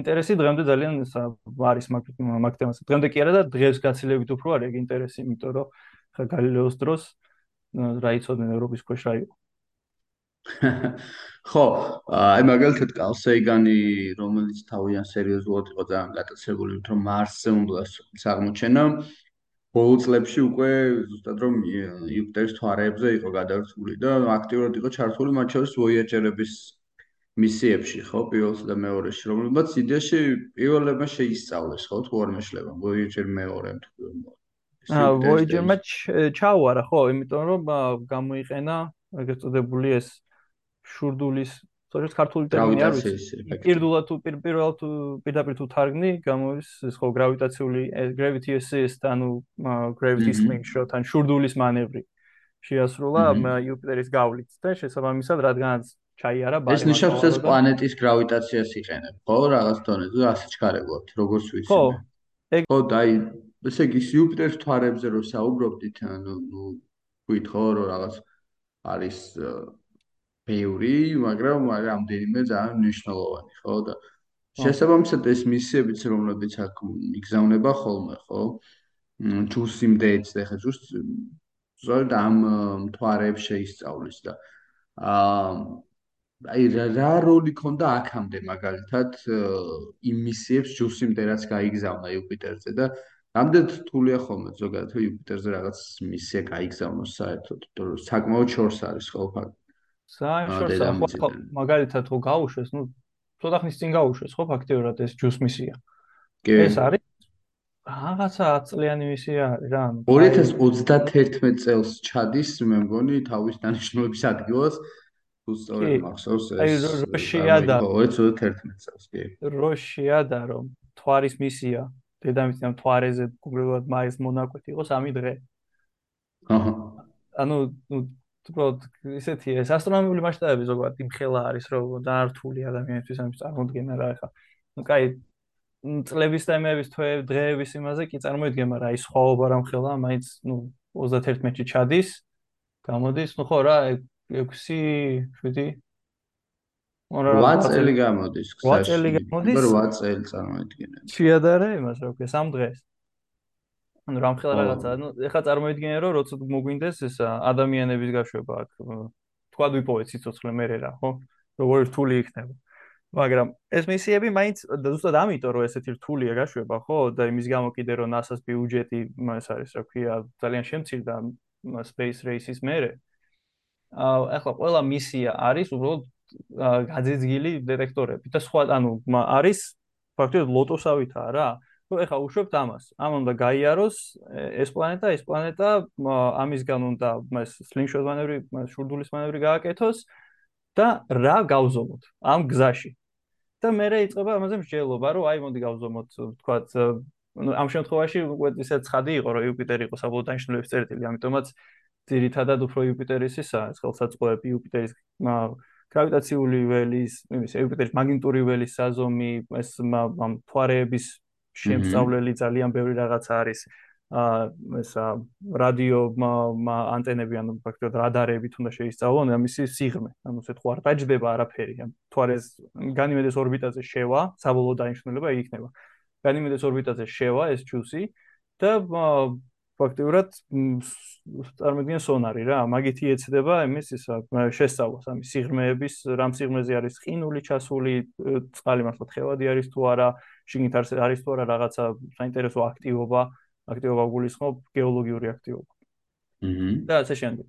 ინტერესი დღემდე ძალიან არის მაგ თემაზე. დღემდე კი არა და დღეს გაცილებით უფრო არის ეგ ინტერესი იმიტომ რომ ხა გალილეოს დროს რა იცოდნენ ევროპის ქვეშ რა იყო. (laughs) ხო აი მაგალითად კალსეიგანი რომელიც თავიანთ სერიოზულად იყო ძალიან გატაცებული რომ მარსზე უნდა აღმოჩენა ბოლო წლებში უკვე ზუსტად რომ იუპიტერის თვარეებზე იყო გადარწმული და აქტიურად იყო ჩართული მათ შორის ვოიაჯერების მისიებში, ხო, პირველსა და მეორეში, რომლებიც იდეაში პირველებმა შეისწავლეს, ხო, თუ არ მეშლება, ვოიაჯერ მეორემ თუ აა ვოიაჯერმა ჩაუარა, ხო, იმიტომ რომ გამოიყენა ეგრეთ წოდებული ეს შურდულის სწორედ ქართული ტერმინი არ ვიცი. პირდულად თუ პირველად თუ პირდაპირ თუ თარგმნი, გამოდის ეს ხო გრავიტაციული gravity assist, ანუ gravity slingshot shot, ან შურდულის მანევრი. შეასრულა იუპიტერის გავლით და შესაბამისად, რადგანაც ჩაიარა ბარი. ეს ნიშნავს, რომ პლანეტის გრავიტაციას იყენებ, ხო, რაღაც დონეზე, ასე ჩქარებულად, როგორც ვიცი. ხო. ხო, დაი, ესე იგი, იუპიტერის თვარეებზე რო საუბრობდით, ანუ ნუ ვით ხო, რომ რაღაც არის ბევრი, მაგრამ რამდენიმე ძალიან მნიშვნელოვანი, ხო? და შესაბამისად ეს მისიებიც რომლებიც აქ იგზავნება ხოლმე, ხო? ჯუსი მდეც და ხა ჯუს ზოგადად ამ მთვარეებს შეისწავლის და აა აი რა როლი ქონდა აქამდე მაგალითად იმ მისიებს ჯუსი მდე რაც გაიგზავნა იუპიტერზე და რამდენად რთულია ხოლმე? ზოგადად იუპიტერზე რაღაც მისია გაიგზავნოს საერთოდ, რომ საკმაოდ შორს არის ხო ფაქტი. საერთოდ ხო მაგალითად ხო გაუშვეს ნუ ცოტა ხნის წინ გაუშვეს ხო ფაქტიურად ეს ჯუს მისია? ეს არის? რაღაცა 10 წლიანი მისია არის რა. 2031 წელს ჩადის მე მგონი თავის დანიშნულების ადგილას. თუ სწორედ მახსოვს ეს აი როშია და 2031 წელს კი. როშია და რომ თვარის მისია. დედამიწის თვარეზე უბრალოდ მაის მონაკვეთი იყოს ამი დღე. აჰა. ანუ ნუ უბრალოდ ისეთი ეს ასტრონომიული მასშტაბები ზოგადად იმხელა არის რომ დაართული ადამიანისთვის ამის წარმოქმნა რა ხა. ну кай წლების თემების თვე დღეების იმაზე კი წარმოიდგება რა ის ხოვობა რა მხელა მაინც ну 31-ში ჩადის გამოდის ну ხო რა 6 7 8 წელი გამოდის გზაში 8 წელი გამოდის 8 წელი წარმოიდგინე შეადარე იმას რა ქვია სამ დღეს ანუ რამხელა რაღაცა, ну, ეხლა წარმოიდგინე რომ როცა მოგვინდეს ეს ადამიანების გაშვება აქ, თქვა ვიპოვეთ სიცოცხლე მერე რა, ხო? როგორი რთული იქნება. მაგრამ ეს მისიები მაინც ზუსტად ამიტომ რომ ესეთი რთულია გაშვება, ხო? და იმის გამო კიდე რომ NASA-ს ბიუჯეტი ეს არის, რა ქვია, ძალიან შემცირდა space race-ის მერე. აა ეხლა ყველა მისია არის უბრალოდ გაძეძგილი დეტექტორები და სხვა, ანუ არის ფაქტობრივად ლოტოსავითაა რა. ხო ეხა უშვებთ ამას. ამ უნდა გაიაროს ეს პლანეტა ეს პლანეტა ამისგან უნდა მას სლინგშოტ მანევრი შურდულის მანევრი გააკეთოს და რა გავზომოთ ამ გზაში. და მე რა იწყება ამაზე მსჯელობა რომ აი მოდი გავზომოთ თქვათ ამ შემთხვევაში უკვე ისე ცხადი იყო რომ იუპიტერი იყო საბოლოო დანიშნულების წერტილი ამიტომაც ძირითადად უფრო იუპიტერისისა, ხელსაწყოები იუპიტერის გრავიტაციული ველის, იმის იუპიტერის მაგნიტური ველის საზომი, ეს მთვარეების შემსწავლელი ძალიან ბევრი რაღაცა არის. აა ესა რადიო ანტენები ანუ ფაქტობრივად რადარები თუნდა შეისწავლონ ამისი სიღრმე. ანუ თუ არ დაჯდება არაფერი, ან მთვარეს განიმედეს ორბიტაზე შევა, საბოლოო დანიშნულება იქნება. განიმედეს ორბიტაზე შევა ეს ჯუსი და ფაქტიურად წარმოიდგინე სონარი რა, მაგითი ეცდება იმის ისა შესწავლას, ამის სიღრმეების, რამ სიღრმეზე არის ყინული ჩასული, წყალი მართლა თხევადი არის თუ არა, შიგნით არის თუ არა რაღაცა საინტერესო აქტივობა, აქტივობა გულისხმობ გეოლოგიური აქტივობა. აჰა. და ასე შემდეგ.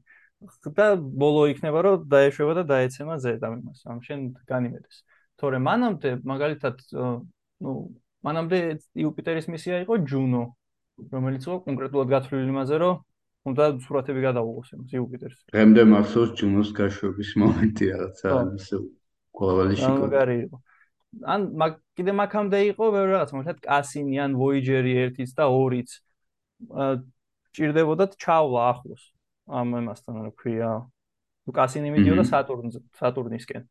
და ბოლო იქნება რომ დაეშვება და დაეცემა ზედა იმას, ამ შენ განიმედეს. თორე მანამდე მაგალითად ნუ მანამდე იუპიტერის მისია იყო ჯუნო, რომელიც იყო კონკრეტულად გათვლილი იმაზე, რომ უნდა სურათები გადაუღოს იმას იუპიტერს. დღემდე მახსოვს ჯუნოს გაშვების მომენტი რაღაცა ისე ყოველი შეკო. მაგარი იყო. ან მაგ კიდე მაგამდე იყო ვერ რაღაც მაგათ კასინი ან ვოიჯერი 1-იც და 2-იც. ჭირდებოდათ ჩავლა ახლოს ამ იმასთან რა ქვია. ნუ კასინი მიდიოდა სატურნზე, სატურნისკენ.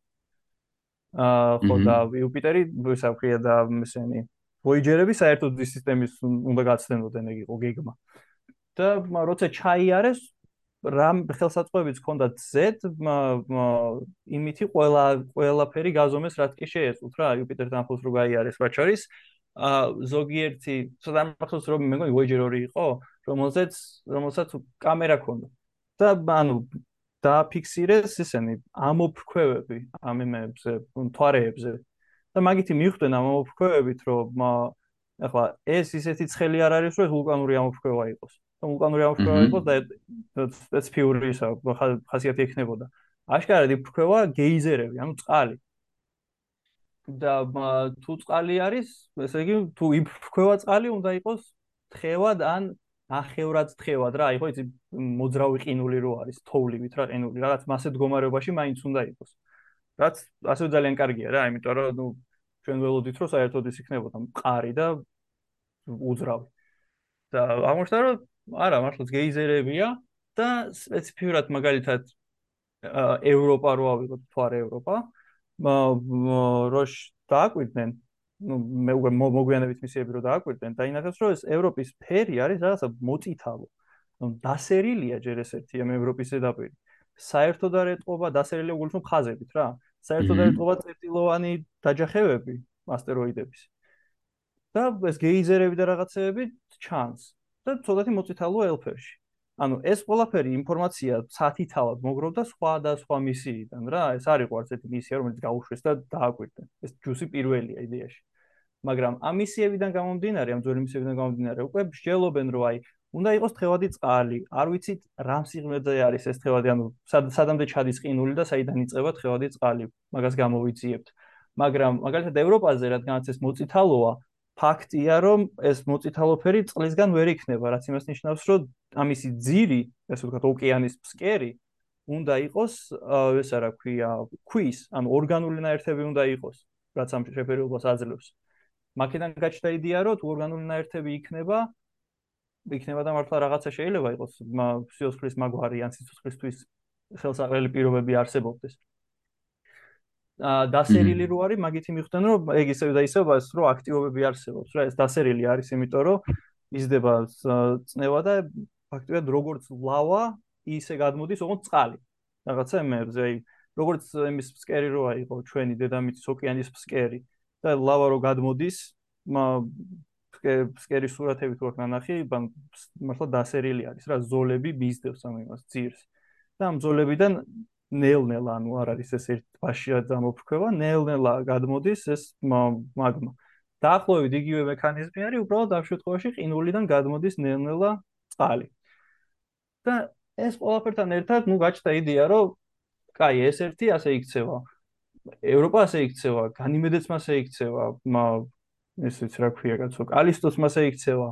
აა ხო და იუპიტერი, ვისა ქვია და ესენი ვოიჯერები საერთოდ ის სისტემის უნდა გაცდენოდნენ ეგ იყო გეგმა. და როცა ჩაიარეს რამ ხელსაწყოებიც ჰქონდა Z იმითი ყველა ყველაფერი გაზომეს რაც კი შეეძლოთ რა. იუპიტერთან ხოს რო გაიარეს რაც არის ა ზოგიერთი ცოტა მახსოვს რომ მე მგონი Voyager 2 იყო რომელზეც რომელსაც კამერა ჰქონდა. და ანუ დააფიქსირეს ესენი ამოფრქვევები ამ იმებზე თვარეებზე და მაგითი მიხვდნენ ამ ამოფრქვევებით, რომ ახლა ეს ისეთი ცხელი არ არის, რომ ეს ვულკანური ამოფრქვევა იყოს. ვულკანური ამოფრქვევა იყოს და სპეციფიური ისა ხასიათი ექნებოდა. აშკარად იფრქვევა გეიზერები, ანუ წყალი. და თუ წყალი არის, ესე იგი თუ იფრქვევა წყალი, უნდა იყოს თხევად ან ახევრად თხევად რა, იყო იცი მოძრავი ყინული რო არის, თოვლივით რა, ყინული, რაღაც მასე მდგომარეობაში მაინც უნდა იყოს. რაც ასე ძალიან კარგია რა, იმიტომ რომ ნუ ჩვენ ველოდით რომ საერთოდ ის იქნებოდა მყარი და უძრავი. და აღმოჩნდა რომ არა, მართლაც გეიზერებია და სპეციფიურად მაგალითად ევროპა რო ავიღოთ თვარე ევროპა, როშ დააკვირდნენ, ну მე უკვე მოგვიანებით მისიები რო დააკვირდნენ, დაინახეს რომ ეს ევროპის ფერი არის რაღაცა მოწითალო. ну დასერილია ჯერ ეს ერთი ამ ევროპის ზედაპირი. საერთოდ არ ეტყობა დასერილია უგულისხმობ ხაზებით რა. საერთოდ არ ეთქობა წერტილოვანი დაჯახებები ასტეროიდების. და ეს გეიზერები და რაღაცეები ჩანს და ცოტათი მოწითალო ელფერში. ანუ ეს ყველაფერი ინფორმაცია სათითალად მოგროვდა სხვა და სხვა მისიიდან რა. ეს არ იყო არც ერთი მისია, რომელიც გაუშვეს და დააკვირდნენ. ეს ჯუსი პირველია იდეაში. მაგრამ ამ მისიებიდან გამომდინარე, ამ ძველი მისიებიდან გამომდინარე, უკვე მსჯელობენ, რომ აი, უნდა იყოს თხევადი წყალი. არ ვიცით, რამ სიღრმეზე არის ეს თხევადი, ანუ სადამდე ჩადის ყინული და საიდან იწება თხევადი წყალი. მაგას გამოვიძიებთ. მაგრამ მაგალითად ევროპაზე, რადგანაც ეს მოწითალოა, ფაქტია, რომ ეს მოწითალოფერი წყლისგან ვერ იქნება, რაც იმას ნიშნავს, რომ ამისი ძირი, ესე ვთქვათ, ოკეანის ფსკერი უნდა იყოს, ეს რა ქვია, ქვის, ანუ ორგანული ნაერთები უნდა იყოს, რაც ამ შეფერილობას აძლევს. მაგიდან გაჩნდა იდეა, რომ თუ ორგანული ნაერთები იქნება, იქნება და მართლა რაღაცა შეიძლება იყოს სიცოცხლის მაგვარი ან სიცოცხლისთვის ხელსაყრელი პირობები არსებობდეს. დასერილი რო არის, მაგითი მიხვდნენ რომ ეგ ისევ და ისევ ეს რო აქტივობები არსებობს, რა ეს დასერილი არის, იმიტომ რომ იზრდება წნევა და ფაქტობრივად როგორც ლავა ისე გადმოდის ოღონდ წყალი. რაღაცა იმებზე, აი როგორც იმის ფსკერი რო აიყო ჩვენი დედამიწის ოკეანის ფსკერი და ლავა რო გადმოდის, ფსკერის სურათები თუ აქ ნანახი, მართლა დასერილი არის რა, ზოლები მისდევს ამ იმას ძირს. და ამ ზოლებიდან ნელ-ნელა, ანუ არ არის ეს ერთ ბაშია დამოფრქვევა, ნელ-ნელა გადმოდის ეს მაგმა. დაახლოებით იგივე მექანიზმი არის, უბრალოდ ამ შემთხვევაში ყინულიდან გადმოდის ნელ-ნელა წყალი. და ეს ყველაფერთან ერთად, ну, გაჩნდა იდეა, რომ კაი, ეს ერთი ასე იქცევა. ევროპა ასე იქცევა, განიმედეც მასე იქცევა, ესეც რა ქვია კაცო კალისტოს მასე იქცევა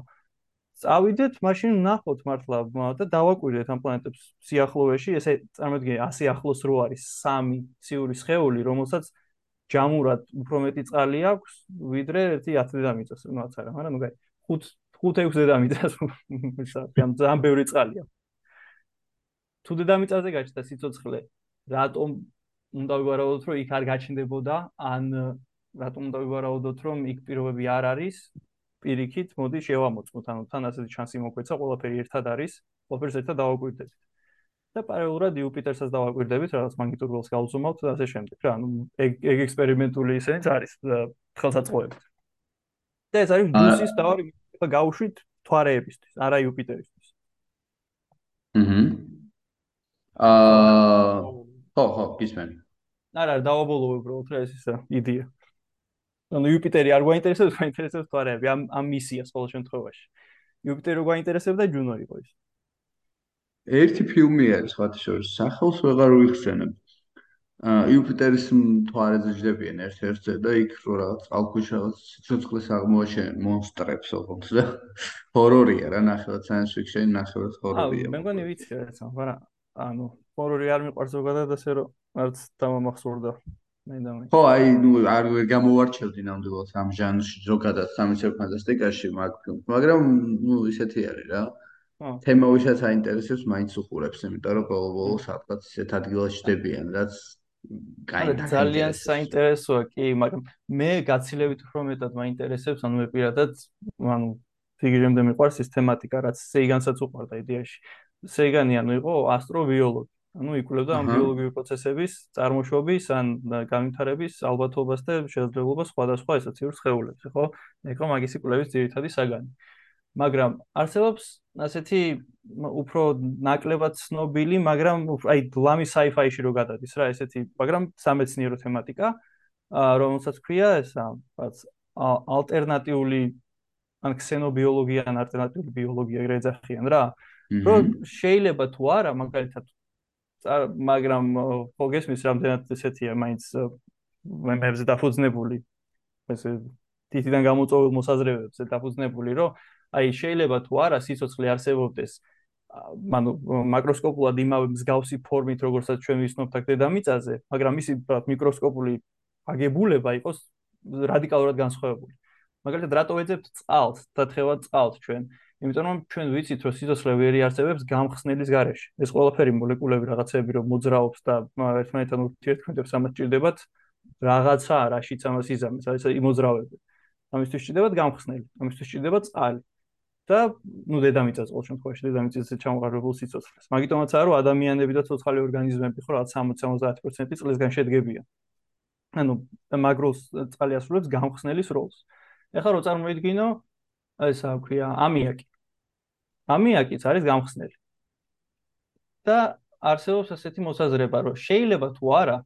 წავიდეთ მაშინ ნახოთ მართლა და დავაკვირდეთ ამ პლანეტებს სიახლოვეში ესე წარმოიდგინე ასე ახლოს რო არის სამი ციური სხეული რომელსაც ჯამურად უფრო მეტი წყალი აქვს ვიდრე ერთი 10 დედამიწას ნაც არა მაგრამ ნუ გაი 5 5-6 დედამიწას (laughs) ამ ძალიან ბევრი წყალია თუ დედამიწაზე გაჩნდა სიცოცხლე, რატომ უნდა ვივარაუდოთ, რომ იქ არ გაჩნდებოდა, ან რატომ უნდა ვივარაუდოთ, რომ იქ პირობები არ არის? პირიქით, მოდი შევამოწმოთ, ანუ თან ასეთი შანსი მოგვეცა, ყველაფერი ერთად არის, ყველაფერს ერთად დავაკვირდებით. და პარალელურად იუპიტერსაც დავაკვირდებით, რაღაც მაგნიტურ ველს გავზომავთ და ასე შემდეგ. რა, ანუ ეგ ეგ ექსპერიმენტული ისენიც არის ხელსაწყოები. და ეს არის ბუსის თავი, ხა გავუშვით თვარეებისთვის, არა იუპიტერისთვის. აჰა. აა ხო, ხო, გისმენ. არა, დავაბოლო უბრალოდ რა ეს ისა იდეა. ანუ იუპიტერი არ გვაინტერესებს, გვაინტერესებს თვარეები ამ ამ მისიას ყოველ შემთხვევაში. იუპიტერი გვაინტერესებდა, ჯუნო იყო ის. ერთი ფილმი არის ხათი შორის, სახელს ვეღარ ვიხსენებ. აა იუპიტერის მთვარეზე ჯდებიან ერთ-ერთზე და იქ რო რაღაც ალქუშას სიცოცხლეს აღმოაჩენენ მონსტრებს ოღონდ და (laughs) ჰორორია რა ნახევად science fiction ნახევად ჰორორია. აა მე მგონი ვიცი რა, მაგრამ ანუ ჰორორი არ მიყვარს ზოგადად ასე რომ არც დამამახსოვრდა. მე და მე. ხო, აი, ნუ არ გამოვარჩევდი ნამდვილად ამ ჟანრში ზოგადად სამეცნიერო ფანტასტიკაში მაგ ფილმს, მაგრამ ნუ ისეთი არის რა. თემა ვისაც აინტერესებს, მაინც უყურებს, იმიტომ რომ ბოლო-ბოლო სადღაც ისეთ ადგილაში შდებიან, რაც კაი ძალიან საინტერესოა კი, მაგრამ მე გაცილებით უფრო მეტად მაინტერესებს, ანუ მე პირადად, ანუ ფიგურემდე მიყვარს ეს თემატიკა, რაც სეიგანსაც უყვარდა იდეაში. სეიგანი ანუ იყო ასტრობიოლოგი. ანუ იკვლევდა ამ ბიოლოგიური პროცესების წარმოშობის ან განვითარების ალბათობას და შესაძლებლობას სხვადასხვა ესოციურ სხეულებზე, ხო? ეხლა მაგისი კვლევის ძირითადი საგანი. მაგრამ არსებობს ასეთი უფრო ნაკლებად ცნობილი, მაგრამ აი ლამი sci-fi-ში რო გადადის რა, ესეთი, მაგრამ სამეცნიერო თემატიკა, რომელსაც ქვია ესა, რაც ალტერნატიული ან ქსენობიოლოგია ან ალტერნატიული ბიოლოგია ეგრე ეძახიან რა. რომ შეიძლება თუ არა, მაგალითად მაგრამ ხო გესმის რამდენად ესეთია მაინც მემებზე დაფუძნებული. ესე თითიდან გამოწვეულ მოსაზრებებზე დაფუძნებული რომ აი შეიძლება თუ არა სიცოცხლე არსებობდეს ანუ მაკროსკოპულად იმავე მსგავსი ფორმით როგორცაც ჩვენ ვიცნობთ აქ დედამიწაზე მაგრამ მისი მიკროსკოპული აგებულება იყოს რადიკალურად განსხვავებული. მაგალითად რატო ეძებთ წყალს? და თხევად წყალს ჩვენ იმიტომ რომ ჩვენ ვიცით რომ სიცოცხლე ვერ იარსებებს გამხსნელის გარეშე. ეს ყველაფერი მოლეკულები რაღაცები რომ მოძრაობს და ერთმანეთთან ურთიერთქმედებს ამას ჭირდებათ რაღაცა რაშიც ამას იზამეს, აი ეს იმოძრავები. ამისთვის ჭირდებათ გამხსნელი, ამისთვის ჭირდება წყალი. და ნუ დედამიწას ყოველ შემთხვევაში დედამიწის ჩამოყალიბებულ სიცოცხლეს. მაგიტომაც არა რომ ადამიანები და ცოცხალი ორგანიზმები ხო რაღაც 60-70% წლისგან შედგებიან. ანუ მაგროს წყალი ასრულებს გამხსნელის როლს. ეხლა რო წარმოიდგინო ეს რა ქვია ამიაკი ამიაკიც არის გამხსნელი. და არსებობს ასეთი მოსაზრება რომ შეიძლება თუ არა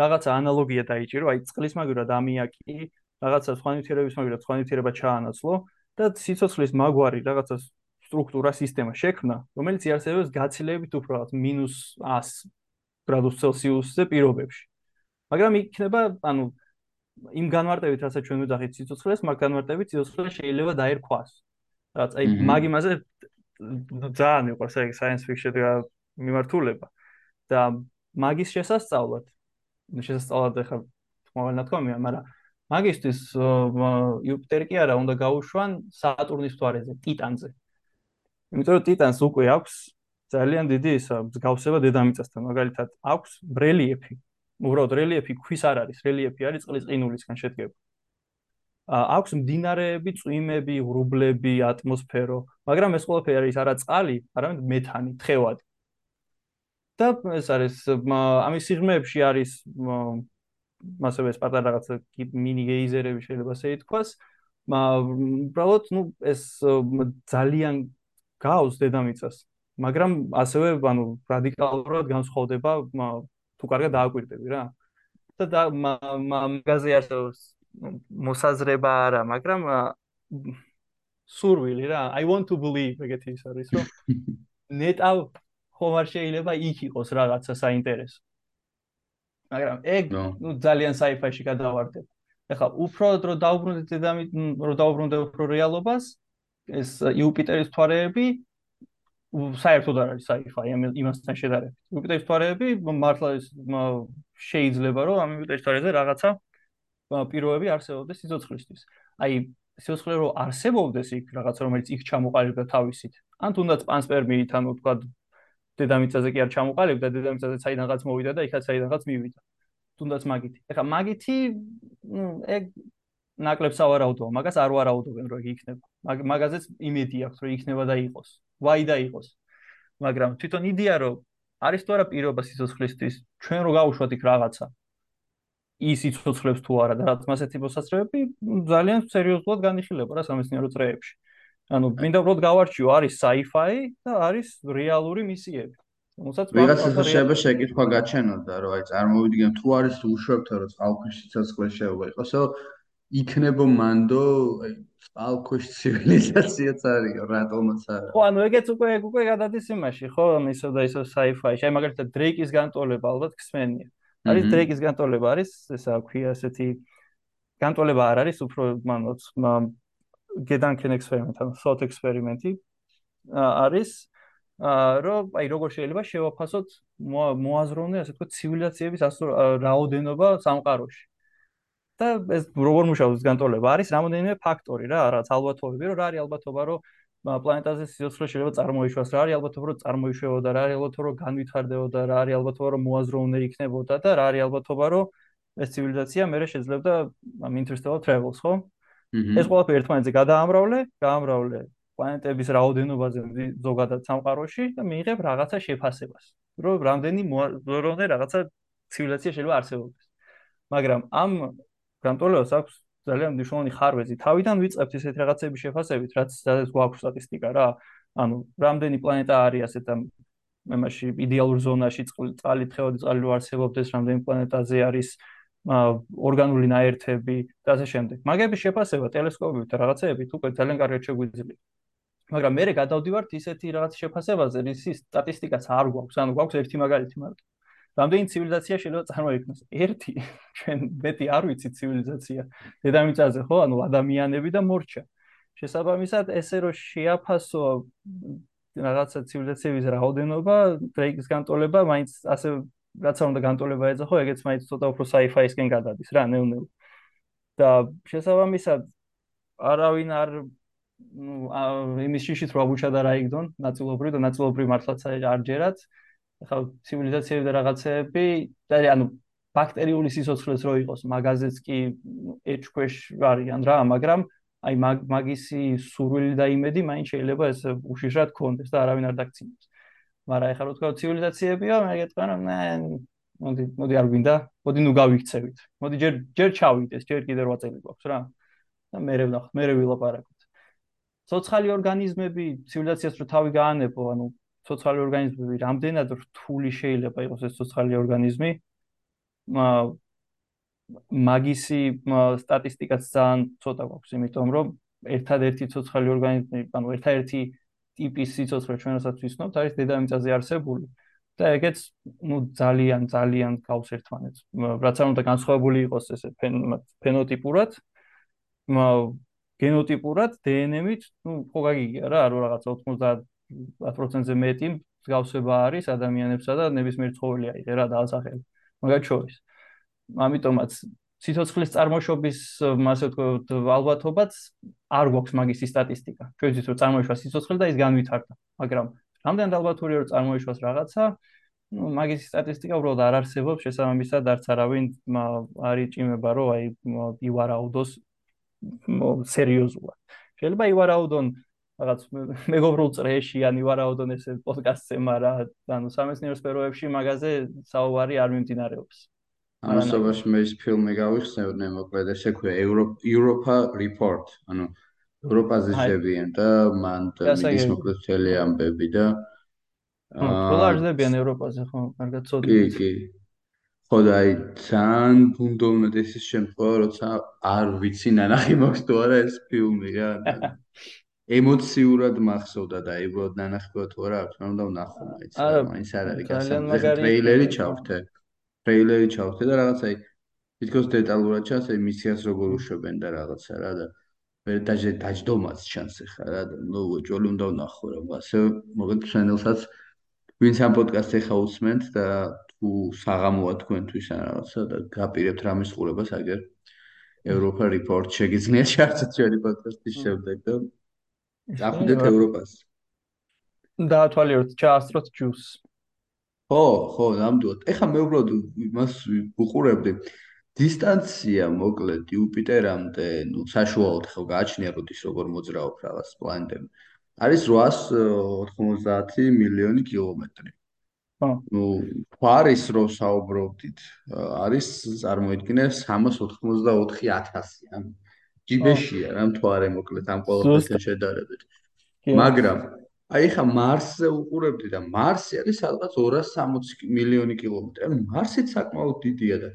რაღაცა ანალოგია დაიჭირო აი წყლის მაგურად ამიაკი რაღაცა სხვა ნივთიერების მაგურად სხვა ნივთიერება ჩაანაცვლო და სიცოცხლის მაგვარი რაღაცა სტრუქტურა სისტემა შექმნა რომელიც იარსებებს გაცილებით უფრო რაღაც მინუს 100 გრადუს ცელსიუსზე პირობებში. მაგრამ იქნება ანუ იმ განმარტებით რასაც ჩვენ ვიძახით სიცოცხლეს მაგ განმარტებით სიცოცხლე შეიძლება დაერქვას რაც აი მაგ იმაზე ძალიან მიყვარს აი science fiction-ი მიმართულება და მაგის შესასწავლად შესასწავლად ახლა თმოვან ნათქვამია მაგრამ მაგისტრის იუპიტერი კი არა უნდა გაუშვან სატურნის მთვარეზე ტიტანზე. იმიტომ რომ ტიტანს უკვე აქვს ძალიან დიდი ისა მსგავსება დედამიწასთან მაგალითად აქვს ბრელიეფი უბრალოდ რელიეფი ქვის არ არის რელიეფი არის წყლის ყინულისგან შედგება აქვს მდინარეები, წვიმები, ღრუბლები, ატმოსფერო, მაგრამ ეს ყველაფერი არის არა წყალი, არამედ მეთანი, თხევადი. და ეს არის ამის სიღრმეებში არის მასევე პატარა რაღაც მინი გეიზერები შეიძლება ასე ითქვას. უბრალოდ, ну, ეს ძალიან გავს დედამიწას. მაგრამ ასევე, ანუ რადიკალურად განსხვავდება თუ კარგად დააკვირდები რა. და მაგაზე არსებობს მოსაზრება არა, მაგრამ სურვილი რა. I want to believe, ეგეთი ის არის, რომ (laughs) ნეტავ ხომ არ შეიძლება იქ იყოს რაღაცა საინტერესო. მაგრამ ეგ ნუ ძალიან sci-fi-ში გადავარდებ. ეხლა უფრო დრო დაუბრუნდეთ დედამი, რო დაუბრუნდე უფრო რეალობას, ეს იუპიტერის თვარეები საერთოდ არ არის sci-fi იმასთან შედარებით. იუპიტერის თვარეები მართლა შეიძლება რომ ამ იუპიტერის თვარეზე რაღაცა პიროები არსებობდეს სიცოცხლისთვის. აი, სიცოცხლე რო არსებობდეს იქ რაღაც რომელიც იქ ჩამოყალიბდა თავისით. ან თუნდაც პანსპერმიით, ანუ თქვა დედამიწაზე კი არ ჩამოყალიბდა, დედამიწაზე საიდანღაც მოვიდა და იქაც საიდანღაც მივიდა. თუნდაც მაგითი. ეხლა მაგითი, ეგ ნაკლებს ავარაუდო, მაგას არ ვარაუდობენ რომ იგი იქნება. მაგაზეც იმედი აქვს რომ იქნება და იყოს. ვაი და იყოს. მაგრამ თვითონ იდეა რომ არის თუ არა პირობა სიცოცხლისთვის, ჩვენ რო გავუშვათ იქ რაღაცა. ის სიცოცხლებს თუ არა და რაც მასეთი მოსაცრებები ძალიან სერიოზულად განიხილება რა სამეცნიერო წრეებში. ანუ მინდა უბრალოდ გავარჩიო, არის sci-fi და არის რეალური მისიები. რომელსაც ვიღაცას შეიძლება შეკითხვა გაჩენოდა, რომ აი წარმოვიდგენ თუ არის უშვებთა რომ წყალქვეშ სიცოცხლე შეიძლება იყოსო, იქნებო მანდო აი წყალქვეშ ცივილიზაციაც არის, რატომაც არა. ხო, ანუ ეგეც უკვე უკვე გადადის იმაში, ხო, ისო და ისო sci-fi-ში. აი მაგალითად დრეიკის განტოლება ალბათ ხსმენია. არის დრეიკის განტოლება არის, ესა ქვია ესეთი განტოლება არ არის, უფრო მანოც გედანკენ ექსპერიმენტი, ანუ სოთ ექსპერიმენტი არის რომ აი როგორ შეიძლება შევაფასოთ მოაზროვნე ასე თქო ცივილიზაციების რაოდენობა სამყაროში. და ეს როგორ მუშაობს განტოლება არის რამოდენიმე ფაქტორი რა, რაც ალბათობები, რომ რა არის ალბათობა, რომ პლანეტაზე სიცოცხლე შეიძლება წარმოიშვას, რა არის ალბათობა, რომ წარმოიშვებოდა, რა არის ალბათობა, რომ განვითარდებოდა, რა არის ალბათობა, რომ მოაზროვნე იქნებოდა და რა არის ალბათობა, რომ ეს ცივილიზაცია მეორე შეძლებდა interstellar travels, ხო? ეს ყველაფერი ერთმანეთზე გადაამრავლე, გაამრავლე პლანეტების რაოდენობაზე ზოგადად სამყაროში და მიიღებ რაღაცა შეფასებას, რომ რამდენი როდე რაღაცა ცივილიზაცია შეიძლება არსებობდეს. მაგრამ ამ განტოლებას აქვს ძალიან მნიშვნელოვანი ხარვეზი. თავიდან ვიწყებთ ესეთ რაღაცების შეფასებით, რაც სადაც გვაქვს სტატისტიკა რა. ანუ რამდენი პლანეტა არის ასეთ ამ მემაში იდეალურ ზონაში წყალი თხევადი წყალი რო არსებობდეს, რამდენი პლანეტაზე არის ორგანული ნაერთები და ასე შემდეგ. მაგების შეფასება ტელესკოპებით და რაღაცეებით უკვე ძალიან კარგად შეგვიძლია. მაგრამ მე გადავდივართ ისეთი რაღაც შეფასებაზე, რის სტატისტიკაც არ გვაქვს, ანუ გვაქვს ერთი მაგალითი მარტო. რამდენი ცივილიზაცია შეიძლება წარმოიქმნას? ერთი. (laughs) ჩვენ მეტი არ ვიცი ცივილიზაცია. დედამიწაზე ხო, ანუ ადამიანები და მორჩა. შესაბამისად, ესე რომ შეაფასო რაღაცა ცივილიზაციების რაოდენობა, დრეიკის განტოლება, მაინც ასე რაცა უნდა განტოლება ეძახო, ეგეც მაინც ცოტა უფრო sci-fi-ისკენ გადადის რა, ნელ-ნელ. და შესაბამისად არავინ არ ну იმის შიშით რო აბუჩა და რა იგდონ ნაწილობრივ და ნაწილობრივ მართლაც არ ჯერათ ახლა ცივილიზაციები და რაღაცეები და ანუ ბაქტერიული სიცოცხლეც რო იყოს მაგაზეც კი ეჭქვეშ არიან რა მაგრამ აი მაგისი სურვილი და იმედი მაინც შეიძლება ეს უშიშრად კონდეს და არავინ არ დაგცინოს მაგრამ ახლა რო თქვა ცივილიზაციებიო მე გეტყვი რომ ნე მოდი მოდი არ გვინდა მოდი ნუ გავიქცევით. მოდი ჯერ ჯერ ჩავიდეს ჯერ კიდე 8 წელი გვაქვს რა. და მე რევ მე რევილაპარაკო ცოცხალი ორგანიზმები ცივილიზაციას რო თავი გაანებო, ანუ ცოცხალი ორგანიზმები რამდენად რთული შეიძლება იყოს ეს ცოცხალი ორგანიზმი? მაგისი სტატისტიკაც ძალიან ცოტა გვაქვს, იმიტომ რომ ერთადერთი ცოცხალი ორგანიზმი, ანუ ერთადერთი ტიპის სიცოცხლე ჩვენასაც ვიცნობთ, არის დედამიწაზე არსებული. და ეგეც ну ძალიან ძალიან გავს ერთმანეთს. რაც არ უნდა განსხვავებული იყოს ესე ფენოტიპურად, გენოტიპურად დნმ-ით, ну, ხო გაგიგია რა, რომ რაღაცა 90%-ზე მეტი მსგავსება არის ადამიანებსა და ნებისმიერ ცხოველი აიღე რა დაასახელე. მაგათ შორის. ამიტომაც სიცოცხლის წარმოშობის, ასე ვთქვათ, ალბათობაც არ გვაქვს მაგისი სტატისტიკა. ჩვენ ვიცით, რომ წარმოიშვა სიცოცხლე და ის განვითარდა, მაგრამ რამდენად ალბათურია, რომ წარმოიშვას რაღაცა, ну, მაგისი სტატისტიკა უბრალოდ არ არსებობს, შესაბამისად არც არავინ არ იჭიმება, რომ აი ივარაუდოს სერიოზულად. შეიძლება ივარაუდონ რაღაც მეგობრულ წრეში ან ივარაუდონ ესე პოდკასტზე, მაგრამ ანუ სამეცნიერო სფეროებში მაგაზე საუბარი არ მიმდინარეობს. ამასობაში მე ის ფილმი გავიხსენე, მოკლედ ესე ქვია Europa Report, ანუ ევროპაზე შევიან და მან ის მოკლედ მთელი ამბები და აა ყველა არდებიან ევროპაზე ხო, კარგად ცოდნა. კი, კი. ხო და აი ძალიან ბუნდოვნად ეს შემთხვევა როცა არ ვიცი ნანახი მაქვს თუ არა ეს ფილმი რა ემოციურად მახსოვდა და უბრალოდ ნანახი თუ არა აქვს რომ და ვნახო მაინც? მაინც არ არის გასაგები ტრეილერი ჩავხთე ტრეილერი ჩავხთე და რაღაცა თითქოს დეტალურად ჩანს აი მისიას როგორ უშვებენ და რაღაცა რა და მე დაჟე დაждომაც ჩანს ახლა რა და ნუ ჯოლი უნდა ვნახო რა. ასე მოგეთ ჩანელსაც ვინც ამ პოდკასტს ეხა უსმენთ და თუ საღამოა თქვენთვის ან რაღაცა და გაპირებთ რამის ყურებას აგერ ევროპა რეპორტ შეგიძლიათ ჩართოთ ჩვენი პოდკასტის შემდეგ და დახვიდეთ ევროპას. დაათვალიეროთ ჩაასწროთ ჯუს. ხო, ხო, ნამდვილად. ეხლა მე უბრალოდ იმას ვუყურებდი. დისტანცია მოკლედ იუპიტერამდე, ну, საშუალოდ ხო გააჩნია როდის როგორ მოძრაობ რაღაც პლანეტები. არის 890 მილიონი კილომეტრი. ხო. ну, ფარის რო საუბრობდით, არის წარმოიდგინე 394.000, ან ჯიბეშია რა მთვარე მოკლედ ამ ყოველთვის შედარებით. მაგრამ აი ხა მარსზე უყურებდი და მარსი არის სადღაც 260 მილიონი კილომეტრი. ანუ მარსიც საკმაოდ დიდია და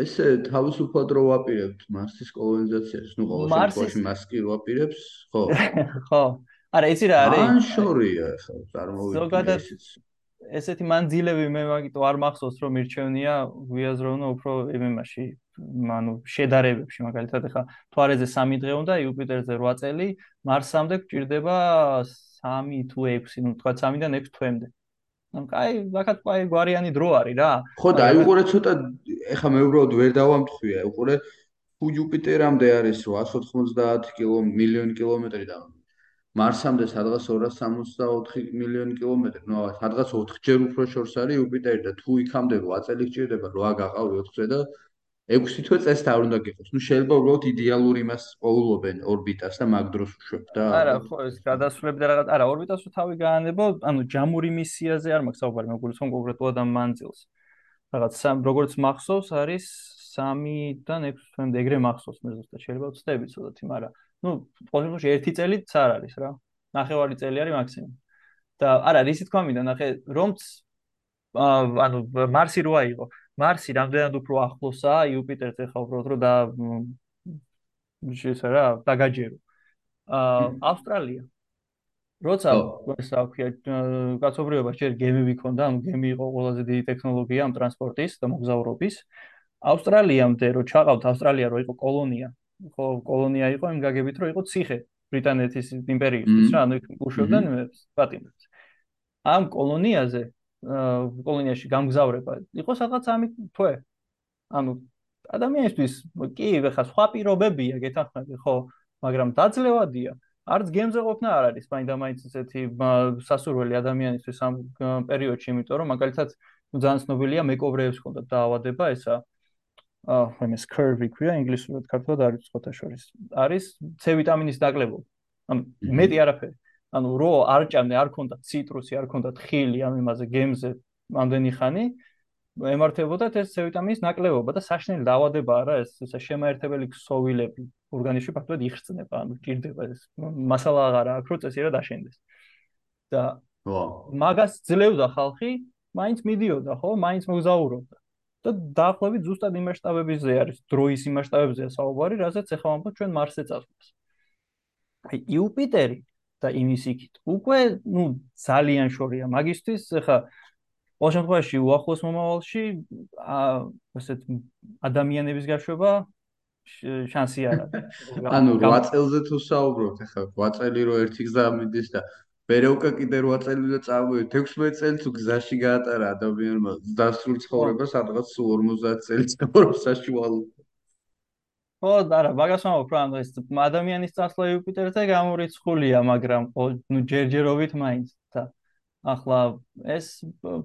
ესე თავისუფლად რო ვაპირებთ მარსის კოლონიზაციას, ну ყოველ შემთხვევაში მას კი ვაპირებს, ხო? (laughs) ხო. არა, იცი რა არის? ან შორია ხა წარმოვიდგინე ესეც. ესეთი მანძილები მე მაგიტო არ მახსოვს რომ მირჩევნია ვიაზროვნო უფრო იმაში ანუ შედარებებში მაგალითად ახლა თვარეზე 3 დღე უნდა იუპიტერზე 8 წელი მარსამდე გვჭირდება 3 თუ 6 ну თქვა 3-დან 6 თვემდე. ანუ კაი ვაკათ კაი გვარიანი დრო არის რა. ხო და აი უყურე ცოტა ეხლა მე უბრალოდ ვერ დავამთხვია უყურე თუ იუპიტერამდე არის 190 კილო მილიონი კილომეტრი და მარსამდე სადღაც 264 მილიონი კილომეტრი, ნუ სადღაც 4ჯერ უფრო შორს არის იუპიტერი და თუ იქამდე 8 წელი გჭირდება, 8 გაყავი 4-ზე და 6 თვე წესს არ უნდა გიყოს. ნუ შეიძლება უბრალოდ იდეალური იმას პოულობენ ორბიტას და მაგ დროს უშვებ და არა, ხო, ეს გადასვლები და რაღაც, არა, ორბიტას რო თავი გაანებო, ანუ ჯამური მისიაზე არ მაქვს საუბარი, მაგრამ კონკრეტულად ამ მანძილს. რაღაც სამ როგორც მახსოვს არის 3-დან 6 თვემდე ეგრე მახსოვს მე ზუსტად შეიძლება ვწდები ცოტათი, მაგრამ ну, ყოველთვის ერთი წელიც არ არის რა. ნახევარი წელი არის მაქსიმუმ. და არა, რისი თქვა მინდა, ნახე, რომც ანუ მარსი როა იყო. მარსი რამდენად უფრო ახლოსაა იუპიტერზე ხა უბრალოდ რომ და შეიძლება რა, დაგაჯერო. აა ავსტრალია. როცა ეს აქვია კაცობრიობა შეიძლება გემები ქონდა, ანუ გემი იყო ყველაზე დიდი ტექნოლოგია ამ ტრანსპორტის და მოგზაურობის. ავსტრალიამდე რო ჩაყავთ ავსტრალია რო იყო კოლონია, ხო კოლონია იყო იმ გაგებით რომ იყო ციხე ბრიტანეთის იმპერიისთვის რა ანუ იქ უშვებდნენ პატიმრებს. ამ კოლონიაზე კოლონიაში გამგზავრება იყო სადღაც ამი თვე. ანუ ადამიანისთვის კი ხა სხვა პირობებია გეთანხმები ხო მაგრამ დაძლევადია. არც გემზე ყოფნა არ არის. მაინდა მაინც ესეთი სასურველი ადამიანისთვის ამ პერიოდში იმიტომ რომ მაგალითად ძალიან ცნობილია მეკობრეებს ხონდა დაავადება ესა აა ეს curve ქვია ინგლისურად ქართულად არის ხოთა შორის. არის C ვიტამინის დაკლებობა ანუ მეტი არაფერი. ანუ რო არ ჭამნე არ ქონდა ციტრუსი არ ქონდა თხილი ამ იმაზე გემზე ამდენი ხანი ემართებოდა ეს C ვიტამინის ნაკლებობა და საშნელი დაავადებაა რა ეს ეს შემაერთებელი ქსოვილები ორგანიზმში ფაქტობრივად იხსნება ანუ ჭირდება ეს. მასალა აღარა აქვს რომ წესიერად აშენდეს და მაგას ძლევდა ხალხი მაინც მიდიოდა ხო? მაინც მოგზაურობდა და დაახლოებით ზუსტად იმ მასშტაბებიზე არის დროის იმ მასშტაბებზეა საუბარი, რასაც ახლა ვამბობ ჩვენ მარსზე წასვლას. აი იუპიტერი და იმის იქით უკვე ნუ ძალიან შორია მაგისტრის ახლა ყოველ შემთხვევაში უახლოს მომავალში აა ასეთ ადამიანების გაშვება შანსი არ არის. (laughs) ანუ 8 წელზე თუ საუბრობთ ახლა 8 წელი რო ერთი გზა მიდის და მერეუკა კიდე 8 წელი უნდა წავიდეთ 16 წელი თუ გზაში გაატარა ადამიანმა. დასრულ ცხოვრება სადღაც 50 წელი ცხოვრობს საშუალო. ხო და რა მაგას ვამბობ რა ეს ადამიანის წასვლა იუპიტერზე გამორიცხულია მაგრამ ნუ ჯერჯერობით მაინც და ახლა ეს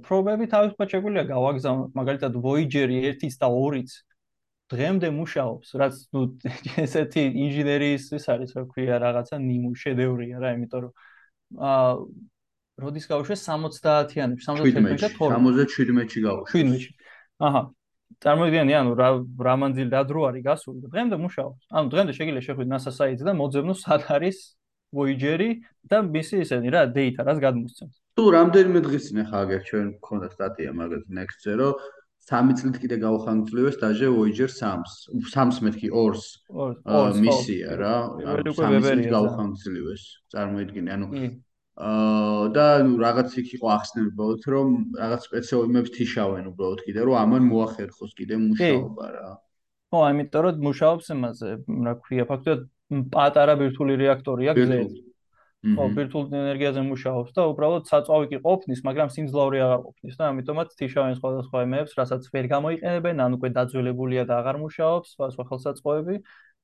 პრობლემები თავისუფლად შეგვიძლია გავაგზავნოთ. მაგალითად Voyager 1-იც და 2-იც დღემდე მუშაობს რაც ნუ (laughs) ესეთი ინჟინერიის ის არის რა ქვია რაღაცა ნიმუ შედევრია რა იმიტომ რომ აა როდის გავუშვეს? 70-იანებში 71-ში 77-ში გავუშვეს. 17-ში აჰა. წარმოიდგინე ანუ რა რა მანძილი დადრო არის გასული და დღემდე მუშაობს. ანუ დღემდე შეგიძლია შეხვიდე NASA საიტზე და მოძებნო სად არის Voyager-ი და მისი ისენი რა data რაც გადმოსცემს. თუ რამდენიმე დღის წინ ახლა აგერ ჩვენ გქონდა სტატია მაგაზე Next-ზე რომ სამი წლით კიდე გავხანგრძლივეს დაჟე Voyager 3-ს 3-ს მეთქი 2-ს მისია რა. სამი წლით გავხანგრძლივეს. წარმოიდგინე ანუ აა და ნუ რაღაც იქ იყო ახსნებოდ რომ რაღაც სპეციალურებს თიშავენ უბრალოდ კიდე რომ ამან მოახერხოს კიდე მუშაობა რა. ხო, ამიტომ რომ მუშაობს იმაზე, რა ქვია, ფაქტობრივად პატარა ბირთვული რეაქტორია გზეთ. ხო, ბირთვულ ენერგიაზე მუშაობს და უბრალოდ საწვავი კი ყოფნის, მაგრამ სიმძლავრე აღარ ყოფნის და ამიტომაც თიშავენ სხვადასხვა იმებს, რასაც ვერ გამოიყენებენ, ან უკვე დაძველებულია და აღარ მუშაობს, სხვა ხელსაწყოები,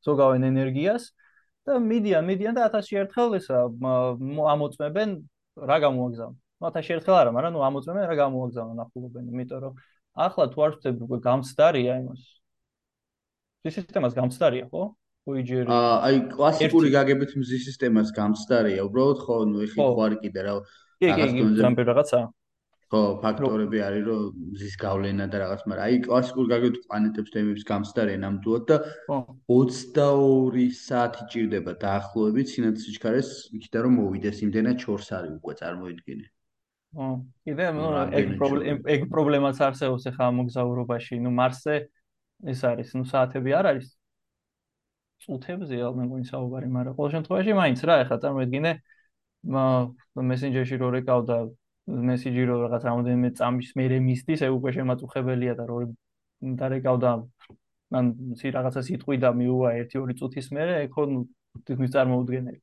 ზოგავენ ენერგიას. და მიდიან, მიდიან და 1000-ში ერთხელ ესა ამოწმებენ რა გამოაგზავნა. ну თა შეერთხელ არა, მაგრამ ნუ ამოწმენ რა გამოაგზავნა ნახულობენ, იმიტომ რომ ახლა თუ არ ვწდები უკვე გამცდარია იმას. ეს სისტემას გამცდარია, ხო? ოიჯერი აი კლასიკური გაგებით მზის სისტემას გამცდარია უბრალოდ ხო ნუ ეხი ხო. არ კიდე რა. რაღაც დონეზე რაღაცა. ხო ფაქტორები არის რომ მზის გავლენა და რაღაც მაგრამ აი კლასიკურ გაგებით პლანეტებს თემებს გამცდარენ ამდუად და 22 საათი ჭირდება დაახლოებით. სინათლისჩქარეს იქიდან რომ მოვიდეს იმდენად შორს არის უკვე წარმოიდგინე. ო კიდე ნუ ეგ პრობლემა ეგ პრობლემაც არსებობს ახლა მოგზაურობაში. ნუ მარსზე ეს არის ნუ საათები არ არის? წუთებზეა მე მგონი საუბარი, მაგრამ ყოველ შემთხვევაში მაინც რა, ეხლა წარმოედგინე მესენჯერში რო რეკავდა მესიჯი რო რაღაც რამოდენიმე წამის მერე მისდის, ეგ უკვე შემაწუხებელია და რო დარეკავდა მან ისი რაღაცა სიტყვი და მიუვა 1-2 წუთის მერე, ეგ ხო თითქმის წარმოუდგენელი.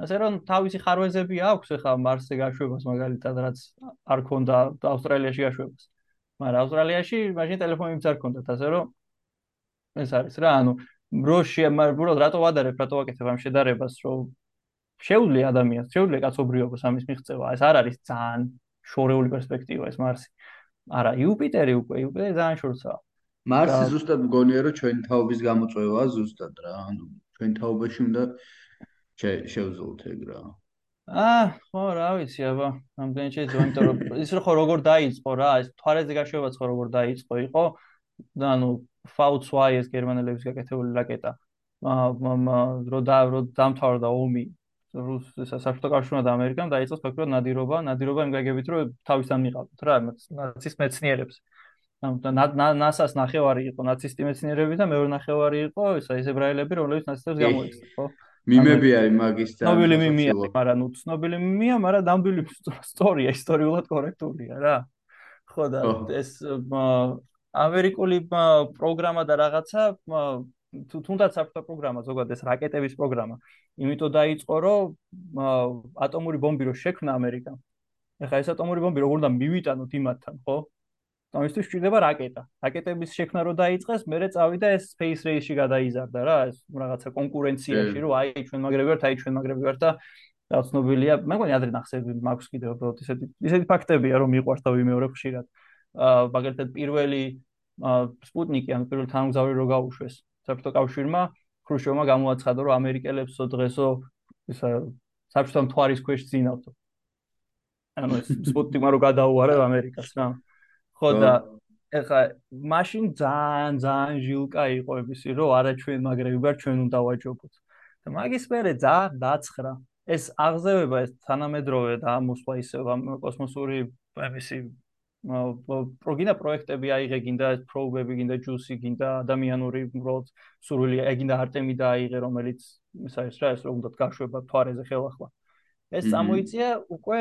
ასე რომ თავისი ხარვეზები აქვს ეხლა მარსზე გაშვებას მაგალითად რაც არ ქონდა ავსტრალიაში გაშვებას. მაგრამ ავსტრალიაში მაშინ ტელეფონი მც არ ქონდათ, ასე რომ ეს არის რა, ანუ როში მაგრამ რატო ვადარებ რატო ვაკეთებ ამ შედარებას რომ შეუძლია ადამიანს შეუძლია კაცობრიობას ამის მიღწევა? ეს არ არის ძალიან შორეული პერსპექტივა ეს მარსი. არა იუპიტერი უკვე იუპიტერი ძალიან შორცაა. მარსი ზუსტად მგონია რომ ჩვენ თაობის გამოწვევაა ზუსტად რა ანუ ჩვენ თაობაში უნდა შევძლოთ ეგ რა. აა ხო რა ვიცი აბა ამდენი შეიძლება იმიტომ რომ ის ხო როგორ დაიწყო რა ეს თვარეზე გაშვებაც ხო როგორ დაიწყო იყო ანუ V2 ეს გერმანელების გაკეთებული რაკეტა. რო და რო დამთავრდა ომი რუსეთის საბჭოთა კავშირმა და ამერიკამ დაიწყო ფაქტობრივად ნადირობა ნადირობა იმ გაგებით რომ თავისთან მიყავთ რა ნაცის მეცნიერებს. ნასას ნახევარი იყო ნაცისტი მეცნიერები და მეორე ნახევარი იყო ისა ეს ებრაელები რომლებიც ნაცისტებს გამოიქცნენ ხო? მიმები არის მაგის და ცნობილი მიმია მაგრამ ნუ ცნობილი მიმია მაგრამ ნამდვილი ისტორია (laughs) ისტორიულად კორექტულია რა. ხო და ეს ამერიკული პროგრამა და რაღაცა თუნდაც საფრთხე პროგრამა ზოგადად ეს რაკეტების პროგრამა. იმიტომ დაიწყო რომ ატომური ბომბი რო შექმნა ამერიკა ეხლა ეს ატომური ბომბი როგორ უნდა მივიტანოთ იმათთან ხო? ამისთვის შეიძლება რაკეტა. რაკეტების შექმნა რო დაიწყეს მერე წავიდა ეს space race-ში გადაიზარდა რა ეს რაღაცა კონკურენციაში რომ აი ჩვენ მაგრები ვართ აი ჩვენ მაგრები ვართ და რა ცნობილია მე მგონი ადრე ნახსები მაქვს კიდევ უბრალოდ ისეთი ისეთი ფაქტებია რომ მიყვარს და ვიმეორებ ხშირად მაგალითად პირველი სპუტნიკი ან პირველი თანამგზავრი რო გაუშვეს საბჭოთა კავშირმა ხრუშჩოვმა გამოაცხადა რომ ამერიკელებსო დღესო ისა საბჭოთა მთვარის ქვეშ ძინავთო ანუ ეს სპუტნიკმა რო გადაუარა ამერიკას რა. ხო და ეხა მაშინ ძალიან ძალიან ჟილკა იყო ისი რომ არა ჩვენ მაგრები ვარ ჩვენ უნდა ვაჯობოთ. და მაგის მერე ძალიან დაცხრა. ეს აღზევება ეს თანამედროვე და მოსვლა ისე კოსმოსური ისი პროგინა პროექტები აიღე გინდა პროუბები გინდა ჯუსი გინდა ადამიანური უბრალოდ სურვილი ეგინდა არტემიდა აიღე რომელიც ის არის რა ეს რომ უნდა გაშვება თვარეზე ხელახლა. ეს წამოიწია უკვე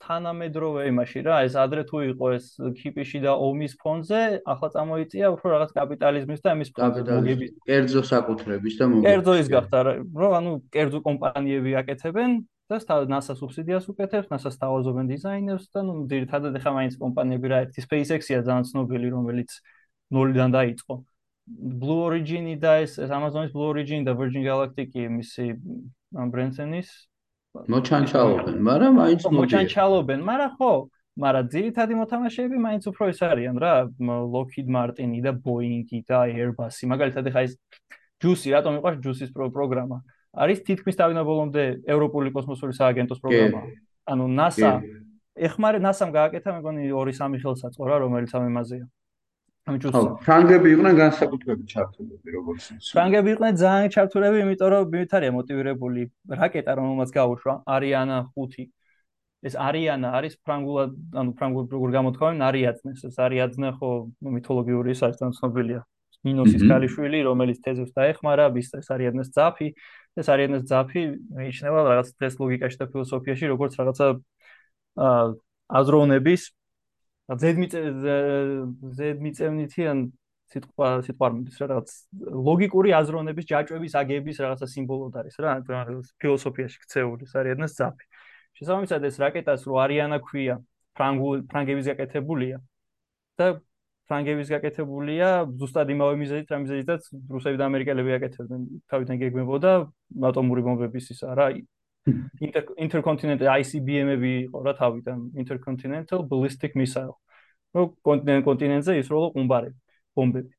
თანამედროვე იმაში რა ეს ადრე თუ იყო ეს ქიპიში და ომის ფონზე ახლა წამოიწია უფრო რაღაც კაპიტალიზმის და ამის მოგების კერძო საკუთრების და მოგების კერძო ის გახდა რა ანუ კერძო კომპანიები აკეთებენ და NASA სუბსიდიას უკეთებს, NASA-ს თავაზობენ დიზაინერს და ნუ ძირითადად ახლა მაინც კომპანიები რა ერთი SpaceX-ია ძალიან ცნობილი, რომელიც ნულიდან დაიწყო. Blue Origin-ი და ეს Amazon-ის Blue Origin და Virgin Galactic-ი მისი Branson-ის მოჩანჩალობენ, მაგრამ მაინც მოჩანჩალობენ, მაგრამ ხო, მაგრამ ძირითადი მოთამაშეები მაინც უფრო ის არიან რა, Lockheed Martin-ი და Boeing-ი და Airbus-ი. მაგალითად ახლა ეს Juicy, რატომ იყო Juicy-ის პროგრამა? არის თითქმის თავიდან ბოლომდე ევროპული კოსმოსური სააგენტოს პროგრამა. ანუ NASA ეხმარე NASA-მ გააკეთა მეგონი 2-3 ხელსაწყო რა, რომელიც ამ იმაზეა. ხო, ფრანგები იყვნენ განსაკუთრებით ჩართულები, როგორც ის. ფრანგები იყვნენ ძალიან ჩართულები, იმიტომ რომ მივითარია მოტივირებული რაკეტა, რომელმაც გაუშვა Ariane 5. ეს Ariane არის ფრანგულად, ანუ ფრანგულ როგორ გამოთქვამენ, Ariadne-ს. ეს Ariadne ხო მითოლოგიური ის არის, თან ცნობილია. მინოსის ქალიშვილი, რომელიც თეზევს დაეხმარა, ვის ეს Ariadne-ს ძაფი. ეს არიანეს ძაფი მიიჩნევა რაღაც დღეს ლოგიკაში და ფილოსოფიაში როგორც რაღაცა აზროვნების ზედმიწევნითი ან სიტყვა სიტყვა არ მომდის რა რაღაც ლოგიკური აზროვნების ჯაჭვების აგების რაღაცა სიმბოლოდ არის რა ფილოსოფიაში ქცეული ეს არიანეს ძაფი შესაბამისად ეს რაკეტას რო არიანა ქვია ფრანგულ ფრანგების გაკეთებულია და ფრანგების გაკეთებულია ზუსტად იმავე მიზეზით, რა მიზეზითაც რუსები და ამერიკელები აკეთებდნენ. თავიდან გეგმებოდა ატომური ბომბების ისა რა. intercontinental ICBM-ები იყო რა თავიდან intercontinental ballistic missile რო კონტინენტზე ისროლო ყუმბარები ბომბები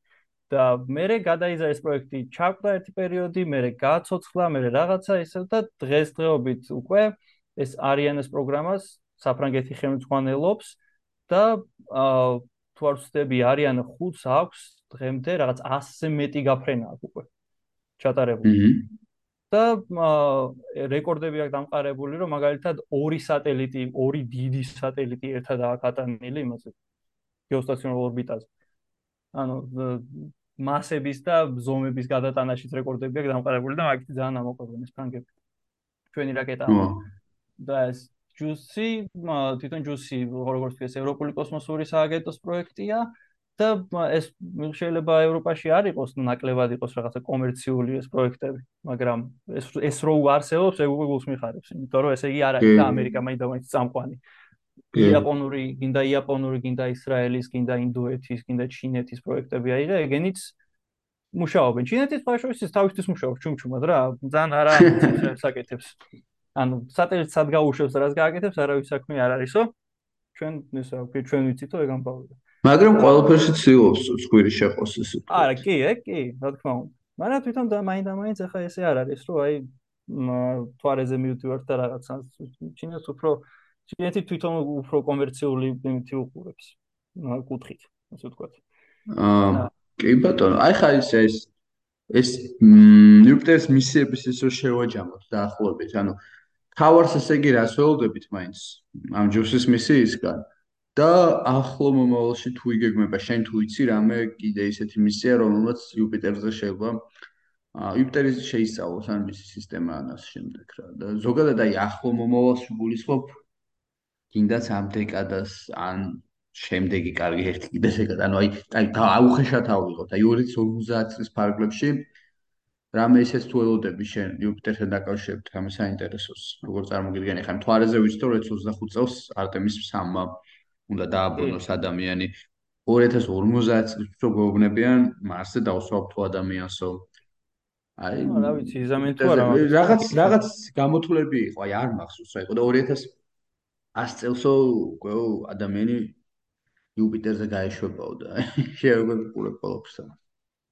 და მე გადაიზა ეს პროექტი ჩაკვდა ერთი პერიოდი მე გააცოცხლა მე რაღაცა ისე და დღესდღეობით უკვე ეს არიანეს პროგრამას საფრანგეთი ხელმძღვანელობს და თუ არ ვცდები არიან ხუთს აქვს დღემდე რაღაც 100-ზე მეტი გაფრენა აქვს უკვე ჩატარებული და რეკორდები აქვს დამყარებული რომ მაგალითად ორი სატელიტი ორი დიდი სატელიტი ერთად აქვს ატანილი იმაზე გეოსტაციონარ ორბიტაზე. ანუ მასების და ზომების გადატანაშიც რეკორდები აქვს დამყარებული და მაგით ძალიან ამოყვებენ ეს ფრანგები. ჩვენი რაკეტა. და ეს ჯუსი, თვითონ ჯუსი, როგორც ეს ევროპული კოსმოსური სააგენტოს პროექტია და ეს შეიძლება ევროპაში არ იყოს ნაკლებად იყოს რაღაცა კომერციული ეს პროექტები, მაგრამ ეს ეს რო არსებობს, ეგ უკვე გულს მიხარებს, იმიტომ რომ ესე იგი არ არის და ამერიკა მაინც და მაინც წამყვანი. იაპონური, გინდა იაპონური, გინდა ისრაელის, გინდა ინდოეთის, გინდა ჩინეთის პროექტები აიღე, ეგენიც მუშაობენ. ჩინეთის ფაშოვის თავისთვის მუშაობს ჩუმჩუმად რა, ძალიან არა (laughs) საკეთებს. ანუ სატელიტს სად გაუშვებს და რას გააკეთებს, არავის საქმე არ არისო. ჩვენ ეს რა ვქი, ჩვენ ვიცითო ეგ ამბავია. მაგრამ ყველაფერში ცდილობს ცხვირი შეყოს ესე. არა, კი, ეგ კი, რა თქმა უნდა. მაგრამ თვითონ და მაინდა მაინც ახლა ესე არ არის, რომ აი თوارეზე მივდივართ და რაღაცა ჩინეთს უფრო ჩინეთი თვითონ უფრო კომერციული იმითი უყურებს კუთხით, ასე ვთქვათ. აა კი ბატონო, აი ხა ის ეს ეს ნიუპტერის მისიების ისო შევაჯამოთ დაახლოებით. ანუ თავარს ესე იგი რას ველოდებით მაინც ამ ჯოსის მისიისგან. და ახლო მომავალში თუ იგეგმება შენ თუ იცი რამე კიდე ისეთი მისია რომელმაც იუპიტერზე შეიძლება იუპიტერის შეისწავლოს ან მისი სისტემა ან ამ შემდეგ რა. და ზოგადად აი ახლო მომავალში გულისხმობ კიდაც ამ დეკადას ან შემდეგი კარგი ერთი კიდე დეკადა ანუ აი აი აუხეშად ავიღოთ. აი 2050 წლის ფარგლებში რამე ისეც თუ ელოდები შენ იუპიტერთან დაკავშირებით რამე საინტერესოს როგორ წარმოგიდგენი ხა მთვარეზე ვიცით რომ 2025 წელს არტემის 3-მა უნდა დააბრუნოს ადამიანი. 2050 წელს რო გვეუბნებიან მარსზე დავსვავ თუ ადამიანსო. აი რა ვიცი იზამენ თუ არა რაღაც რაღაც გამოთვლები იყო აი არ მახსოვს რა იყო და 2000 100 წელსო უკვე ადამიანი იუპიტერზე გაეშვებაო და (laughs) შეეგებულებ ყოველთვის.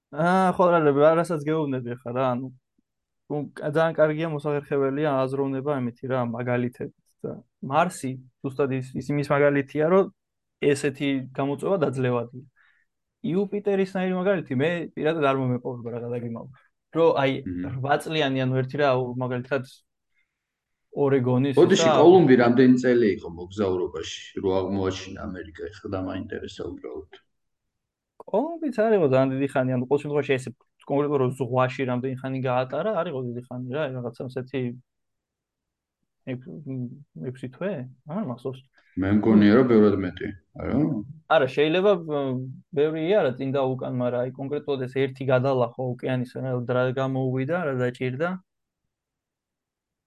აა ხო რა რასაც გეუბნები ხა რა ანუ ძალიან კარგია მოსახერხებელია აზროვნება ამითი რა მაგალითებით და მარსი ზუსტად ის იმის მაგალითია რომ ესეთი გამოწვევა დაძლევადია. იუპიტერის ნაირი მაგალითი მე პირადად არ მომეყოლა რა გადაგიმავ. რომ აი 8 წლიანი ანუ ერთი რა მაგალითად ორეგონის და ოდიში კოლუმბი რამდენი წელი იყო მოგზაურობაში რო აღმოაჩინა ამერიკა ეხლა და მაინტერესა უბრალოდ კოლუმბიც არ იყო ძალიან დიდი ხანი. ანუ ყოველ შემთხვევაში ეს კონკრეტულად რო ზღვაში რამდენი ხანი გაატარა არ იყო დიდი ხანი რა რაღაცა ასეთი 6 თვე? არ მახსოვს. მე მგონია რომ ბევრად მეტი არა? არა შეიძლება ბევრია რა წინ და უკან მაგრამ აი კონკრეტულად ეს ერთი გადალახო ოკეანის რა გამოუვიდა რა დაჭირდა.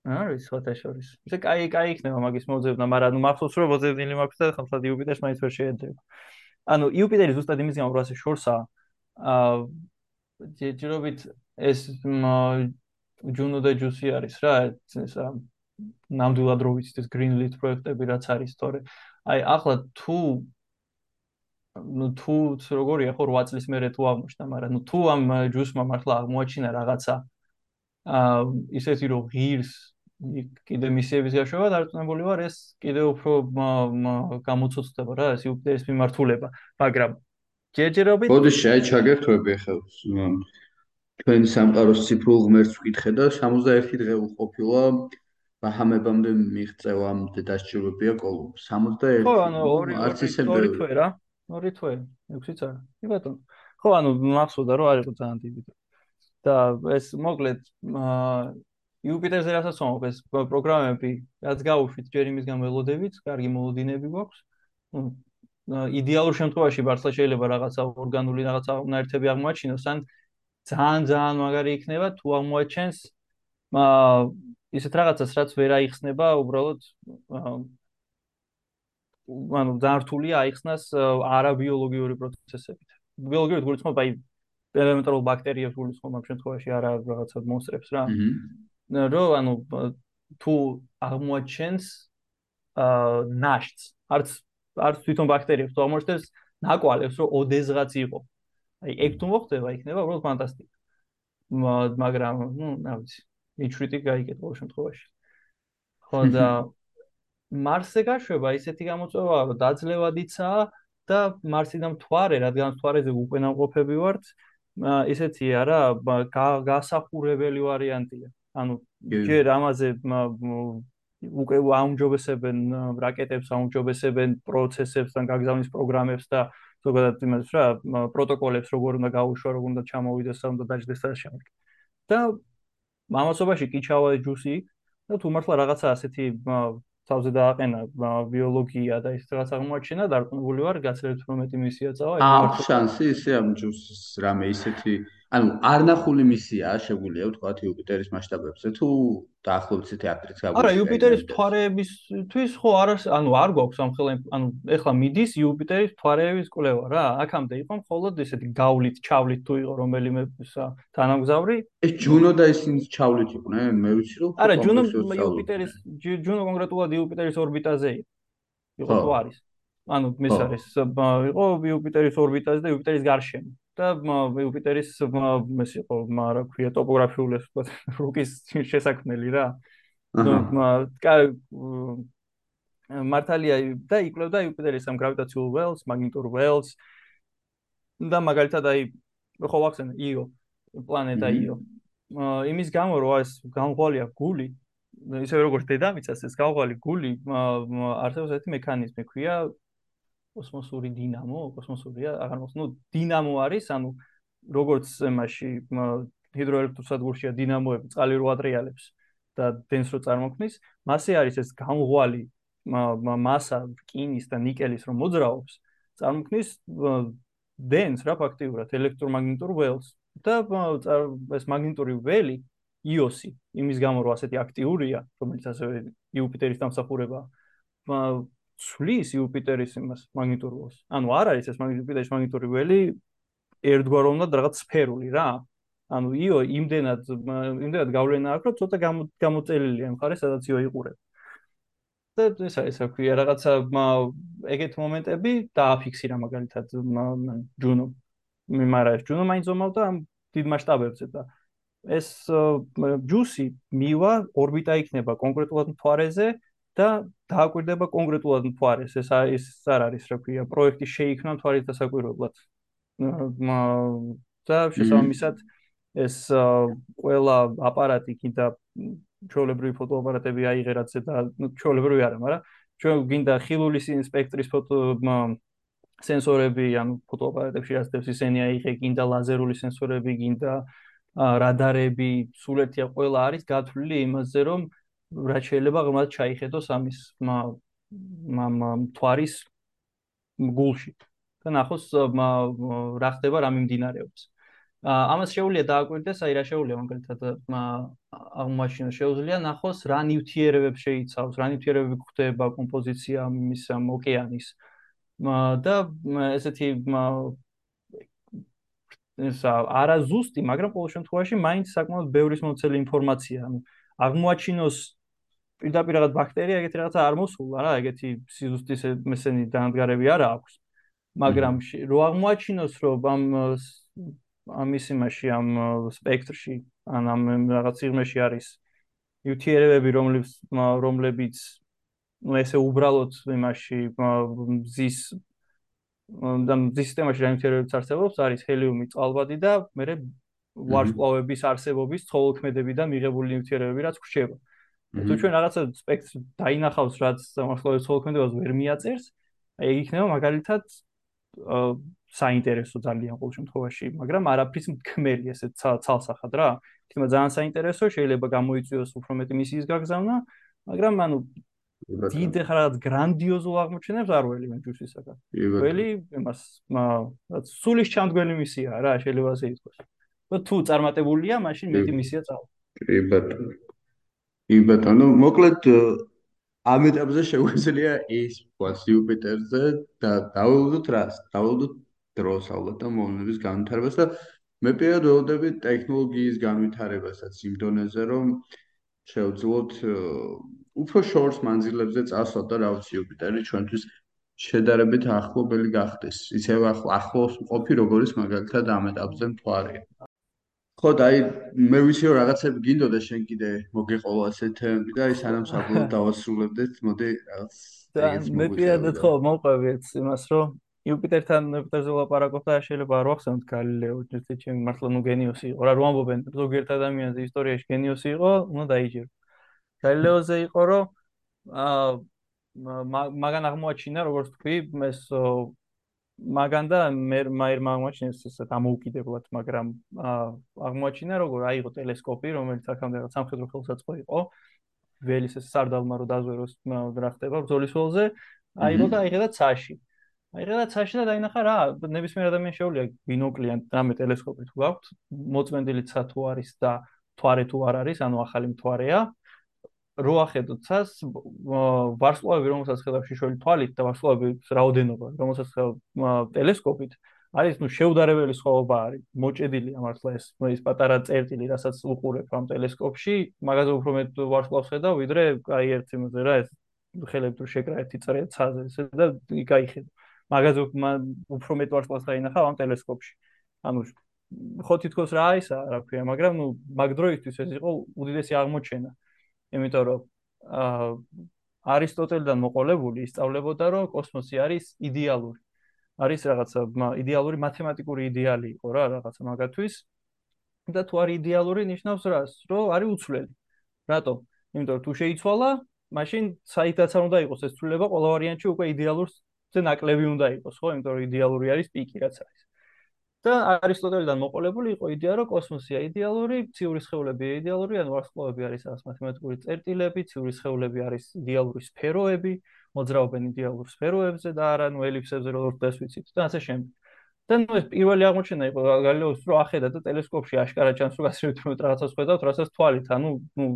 არის სხვათა შორის. ისე კაი, კაი იქნება მაგის მოძებნა, მაგრამ ნუ მახსოვს რომ მოძებნილი მაქვს და ხალხად იუპიტერს მაინც ვერ შეეძება. ანუ იუპიტერი ზუსტად იმის გამო რომ ასე შორსა აა ჯერჯერობით ეს ჯუნო და ჯუსი არის რა, ეს ნამდვილად რო ვიცით ეს green lit პროექტები რაც არის თორე. აი ახლა თუ ну თუ როგორია ხო 8 წლის მერე თუ აღმოჩნდა, მაგრამ ну თუ ამ ჯუსმა მართლა აღმოაჩინა რაღაცა აა ისეთი რომ ღირს კიდე მისიების გაშვება დარწმუნებული ვარ ეს კიდე უფრო გამოცოცხლდება რა ეს იუპიტერის მიმართულება მაგრამ ჯერჯერობით ბოდიში აი ჩაგერთვები ხელს თქვენ სამყაროს ციფრულ ღმერთს ვკითხე და 61 დღე უყოფილა ბაჰამებამდე მიღწევამდე დასჭირებია კოლუმბ. 61 ხო ანუ ორი ორი თვე რა? ორი თვე 6-იც არა კი ბატონო. ხო ანუ მახსოვდა რომ არის ძალიან დიდი და ეს მოკლედ იუპიტერზე რასაც ვამბობ ეს პროგრამები რაც გაუშვით ჯერ იმის გამელოდებით, კარგი მოლოდინები გვაქვს. იდეალურ შემთხვევაში ბარსა შეიძლება რაღაცა ორგანული რაღაცა უნაერთები აღმოაჩინოს, ან ძალიან ძალიან მაგარი იქნება თუ აღმოაჩენს აა ისეთ რაღაცას რაც ვერ აიხსნება უბრალოდ ანუ დართულია აიხსნას არაბიოლოგიური პროცესებით. ბიოლოგიური გულისხმობა აი ელემენტარულ ბაქტერიებს გულისხმობა ამ შემთხვევაში არა რაღაცა მონსტრებს რა. აჰა რომ ანუ თუ აღმოაჩენს აა ნაშტს არც არც თვითონ ბაქტერიებს თუ აღმოჩნდეს ნაკვალებს რომ ოდესღაც იყო. აი ეგ თუ მოხდება იქნება უბრალოდ ფანტასტიკა. მაგრამ ნუ რა ვიცი მიჩვიტი გაიგეთ ყოველ შემთხვევაში. ხო (laughs) და მარსზე გაშვება ისეთი გამოწვევა რომ დაძლევადიცაა და მარსიდან მთვარე რადგან მთვარეზე უკვე ნამყოფები ვართ ისეთი არა გასახურებელი ვარიანტია ანუ ჯერ ამაზე უკვე აუმჯობესებენ რაკეტებს აუმჯობესებენ პროცესებს და გაგზავნის პროგრამებს და ზოგადად იმას რა პროტოკოლებს როგორ უნდა გაუშვა როგორ უნდა ჩამოვიდეს და უნდა დაждდეს და შემდეგ. და მამაცობაში კი ჩავა ჯუსი და თუ მართლა რაღაცა ასეთი თავზე დააყენა ბიოლოგია და ის რაღაც აღმოაჩენა დარწმუნებული ვარ გაცილებით უფრო მეტი მისია წავა. მართლა შანსი ისე ამ ჯუსის რამე ისეთი ანუ არნახული მისიაა შეგვიძლია ვთქვათ იუპიტერის მასშტაბებზე თუ დაახლოებით ისეთი აკრიც გაგვიყვება. არა, იუპიტერის მთვარეებისთვის ხო არ არის, ანუ არ გვაქვს ამ ხელა, ანუ ეხლა მიდის იუპიტერის მთვარეების კვლევა რა. აქამდე იყო მხოლოდ ესეთი გავლით, ჩავლით თუ იყო რომელიმე თანამგზავრი. ეს ჯუნო და ისინი ჩავლით იყვნენ, მე ვიცი რომ არა, ჯუნო იუპიტერის ჯუნო კონკრეტულად იუპიტერის ორბიტაზე იყო თუ არის? ანუ მის არის იყო იუპიტერის ორბიტაზე და იუპიტერის გარშემო. და იუპიტერის ეს იყო რა ქვია ტოპოგრაფიული ასე ვთქვათ (laughs) რუკის შესაქმნელი რა. ნუ მართალია და იკვლევდა იუპიტერის ამ გრავიტაციულ ველს, მაგნიტურ ველს და მაგალითად აი ხო ვახსენე იო პლანეტა იო იმის გამო რომ ეს გამყოლია გული ისე როგორც დედამიწას ეს გამყოლი გული არსებობს ერთი მექანიზმი ქვია კოსმოსური დინამო, კოსმოსურია, აღარ მოხს, ნუ დინამო არის, ანუ როგორც მასში ჰიდროელექტროსადგურშია დინამოები, წყალი რო ატრიალებს და დენს რო წარმოქმნის, მასე არის ეს გამღვალი მასა რკინის და ნიკელის რო მოძრაობს, წარმოქმნის დენს რა ფაქტიურად ელექტრომაგნიტურ ველს და ეს მაგნიტური ველი იოსი, იმის გამო რომ ასეთი აქტიურია, რომელიც ასევე იუპიტერის დამსახურებაა, ცვლის იუპიტერის იმას მაგნიტურობას. ანუ არ არის ეს იუპიტერის მაგნიტური ველი ერთგვაროვნ და რაღაც სფერული რა. ანუ იო იმდენად იმდენად გავლენა აქვს, რომ ცოტა გამოწელილია მხარე, სადაც იო იყურება. და ეს არის რა ქვია, რაღაცა ეგეთ მომენტები დააფიქსირა მაგალითად ჯუნო. მე მარა ეს ჯუნო მაინც ზომავდა ამ დიდ მასშტაბებზე და ეს ჯუსი მივა ორბიტა იქნება კონკრეტულად მთვარეზე და დააკვირდება კონკრეტულად მთვარეს ეს არის არ არის რა ქვია პროექტი შეიქმნა მთვარის დასაკვირვებლად და შესაბამისად ეს ყველა აპარატი კიდე ჩვეულებრივი ფოტოაპარატები აიღერაце და ჩვეულებრივი არა მაგრამ ჩვენ გინდა ხილული სპექტრის ფოტო სენსორები ან ფოტოაპარატებში ასდებს ისინი აიღე გინდა ლაზერული სენსორები გინდა რადარები სულ ერთია ყველა არის გათვლილი იმაზე რომ რა შეიძლება ღმად ჩაიხედოს ამის თვარის გულში და ნახოს რა ხდება რა მიმდინარეობს ამას შეუძლია დააკვირდეს აი რა შეუძლია მაგალითად აღმოაჩინოს შეუძლია ნახოს რა ნივთიერებებს შეიცავს რა ნივთიერებები გვხვდება კომპოზიცია მის ოკეანის. და ესეთი ეს არა ზუსტი მაგრამ ყოველ შემთხვევაში მაინც საკმაოდ ბევრი მომცელი ინფორმაცია ანუ აღმოაჩინოს პირდაპირ რაღაც ბაქტერია ეგეთი რაღაცა არ მოსულა რა ეგეთი სიზუსტის მესენი დაანდგარები არა აქვს. მაგრამ რო აღმოაჩინოს რომ ამ ამის იმაში ამ სპექტრში ან ამ რაღაც იღმეში არის ნიუტიერებები რომლებიც რომლებიც ну ესე უბრალოდ იმაში ზის და სისტემაში რაიმთიერებიც არსებობს არის ჰელიუმი წყალბადი და მე ვარსკვლავების არსებობის ცხოველქმედებიდან მიღებული ნიუტიერებები რაც ხრჩება თუ ჩვენ რაღაცა სპექტრს დაინახავს რაც მოსახლეობის ხოლმე ვერ მიაწერს აი ეგ იქნება მაგალითად საინტერესო ძალიან ყოველ შემთხვევაში მაგრამ არაფრის მქმელი ესე ცალსახად რა. იქნება ძალიან საინტერესო შეიძლება გამოიწვიოს უფრო მეტი მისიის გაგზავნა მაგრამ ანუ დიდ ხარად გრანდიოზულ აღმოჩენებს არ ველი მე ჯუსისაგან ველი იმას რაც სულის ჩამდგენი მისია რა შეიძლება ასე ითქვას. თუ წარმატებულია მაშინ მეტი მისია წავა. კი ბატონო კი ბატონო, მოკლედ ამ ეტაპზე შეგვიძლია ის ვთქვათ იუპიტერზე და დავალოდოთ რას? დავალოდოთ დროს ალბათ და მონების განვითარებას და მე პირადად ველოდები ტექნოლოგიის განვითარებასაც იმ დონეზე, რომ შეუძლოთ უფრო შორს მანძილებზე წასვლათ და რა ვიცი იუპიტერი ჩვენთვის შედარებით ახლობელი გახდეს. ისევ ახლოს ყოფი როგორიც მაგალითად ამ ეტაპზე მთვარეა. ხო და აი მე ვიცი რომ რაღაცები გინდოდა შენ კიდე მოგეყოლა ასე თემები და აი სანამ საბოლოოდ დავასრულებდეთ მოდი რაღაც მოგვიყვება. მე პირადად ხო მოყვებით იმას რომ იუპიტერთან იუპიტერზე ვლაპარაკობ და შეიძლება არ ვახსენოთ გალილეო ჯერ ჩემი მართლა ნუ გენიოსი იყო რა რომ ამბობენ ზოგიერთ ადამიანზე ისტორიაში გენიოსი იყო უნდა დაიჯერო გალილეოზე იყო რომ აა მაგან აღმოაჩინა როგორც თქვი ეს მაგან და მე მაერ აღმოაჩინეს ეს დამოუკიდებლად მაგრამ აღმოაჩინა როგორ აიღო ტელესკოპი რომელიც აქამდე სამხედრო ხელსაწყო იყო. ველის ეს სარდალმა რო დაზვეროს რა ხდება ბრძოლის ველზე აიღო და აიღე და ცაში. აი რა ცაში და დაინახა რა ნებისმიერ ადამიანს შეუძლია ბინოკლიან რამე ტელესკოპი თუ გაქვთ მოწმენდილი ცა თუ არის და თვარე თუ არ არის ანუ ახალი მთვარეა რო ახედოთ ცას ვარსკვლავები რომელსაც ხედავ შიშველი თვალით და ვარსკვლავების რაოდენობა რომელსაც ხედავ ტელესკოპით არის ნუ შეუდარებელი სხვაობა არის მოჭედილია მართლა ეს ის პატარა წერტილი რასაც უყურებ ამ ტელესკოპში მაგაზე უფრო მეტ ვარსკვლავს ხედავ ვიდრე აი ერთ იმაზე რა ეს ხელებს თუ შეკრა ერთი წრე ცაზე და იქ აიხედო მაგაზე უფრო მეტ ვარსკვლავს დაინახავ ამ ტელესკოპში. ანუ ხო თითქოს რა ისა, რა ქვია, მაგრამ ნუ მაგ დროისთვის ეს იყო უდიდესი აღმოჩენა. იმიტომ რომ არისტოტელიდან მოყოლებული ისწავლებოდა, რომ კოსმოსი არის იდეალური. არის რაღაცა იდეალური მათემატიკური იდეალი იყო რა, რაღაცა მაგათვის. და თუ არის იდეალური, ნიშნავს რას? რომ არის უცვლელი. რატო? იმიტომ რომ თუ შეიცვალა, მაშინ საითაც არ უნდა იყოს ეს ცვლილება ყველა ვარიანტში უკვე იდეალურს ზე ნაკლები უნდა იყოს, ხო? იმიტომ რომ იდეალური არის პიკი, რაც არის. და არისტოტელიდან მოყოლებული იყო იდეა, რომ კოსმოსია იდეალური, ციური სხეულები იდეალური, ანუ ვარსკვლავები არის რაღაც მათემატიკური წერტილები, ციური სხეულები არის იდეალური სფეროები, მოძრაობენ იდეალურ სფეროებზე და არა ნუ ელიფსებზე როგორც დღეს ვიცით და ასე შემდეგ. და ნუ ეს პირველი აღმოჩენა იყო გალილეოს, რომ ახედა და ტელესკოპში აშკარა ჩანს, რომ გასაგებია თუ რაღაცას ხედავთ, რასაც თვალით, ანუ ნუ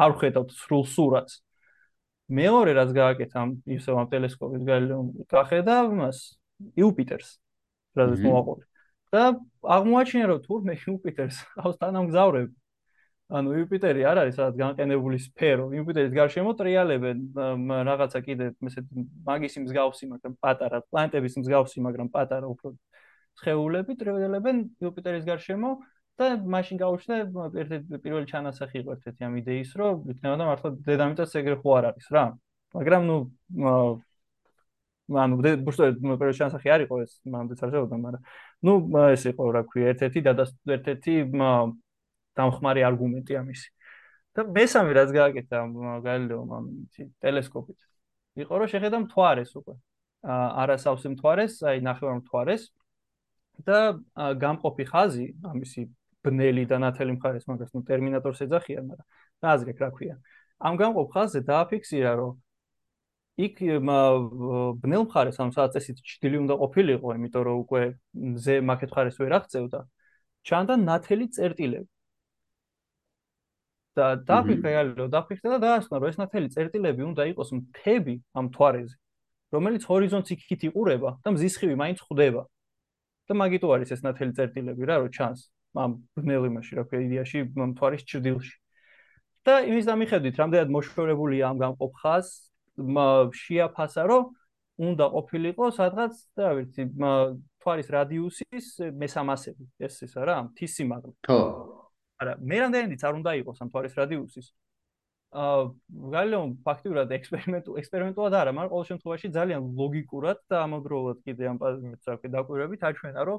არ ხედავთ სრულ სურათს. მეორე რაც გააკეთა ისევ ამ ტელესკოპის გალილეომ გახედა მას იუპიტერს რაც მოაყოლე და აღმოაჩინა რომ თურმე იუპიტერს ყავს თანამგზავრები ანუ იუპიტერი არ არის სადაც განყენებული სფერო იუპიტერის გარშემო ტრიალებენ რაღაცა კიდე ესეთ მაგისი მსგავსი მაგრამ პატარა პლანეტების მსგავსი მაგრამ პატარა უფრო სხეულები ტრიალებენ იუპიტერის გარშემო და მაშინ გაუჩნდა ერთ-ერთი პირველი ჩანასახი იყო ერთ-ერთი ამ იდეის, რომ იქნებოდა მართლა დედამიწას ეგრე ხო არ არის რა. მაგრამ ნუ ანუ ბუშტო პირველი ჩანასახი არ იყო ეს, მანდ წარსებოდა, მაგრამ ნუ ეს იყო რა ქვია, ერთ-ერთი და ერთ-ერთი დამხმარე არგუმენტი ამისი. და მესამე რაც გააკეთა გალილეომ ამ ტელესკოპით იყო რომ შეხედა მთვარეს უკვე. არასავსე მთვარეს, აი ნახევარ მთვარეს და გამყოფი ხაზი ამისი ბნელი და ნათელი მხარეს მაგას ნუ ტერმინატორს ეძახიან, მაგრამ რა აზრი რა ქვია. ამ გამყოფ ხაზზე დააფიქსირა, რომ იქ ბნელ მხარეს, ანუ სადაც ესეთი ჭდილი უნდა ყოფილიყო, იმიტომ რომ უკვე ზე მაკეთ მხარეს ვერ აღწევდა. ჩანდა ნათელი წერტილები. და დააფიქსირა, დააფიქსირა და დაასკვნა, რომ ეს ნათელი წერტილები უნდა იყოს მთები ამ თვარეზე, რომელიც ჰორიზონტს იქით იყურება და მზის ხივი მაინც ხვდება. და მაგიტო არის ეს ნათელი წერტილები რა, რომ ჩანს. ამ ბნელ იმაში რა ქვია იდეაში მთვარის ჭრდილში და იმის დამიხედვით რამდენად მოშორებულია ამ გამყოფ ხაზ შეაფასა რომ უნდა ყოფილიყო სადღაც და ვიცი მთვარის რადიუსის მესამასები ეს ისა რა მთის სიმაღლე ხო არა მე რამდენიც არ უნდა იყოს ამ მთვარის რადიუსის აა გალეონ ფაქტურად ექსპერიმენტულ ექსპერიმენტულად არა მაგრამ ყოველ შემთხვევაში ძალიან ლოგიკურად და ამავდროულად კიდე ამ პაზმით საქმე დაკვირვებით აჩვენა რომ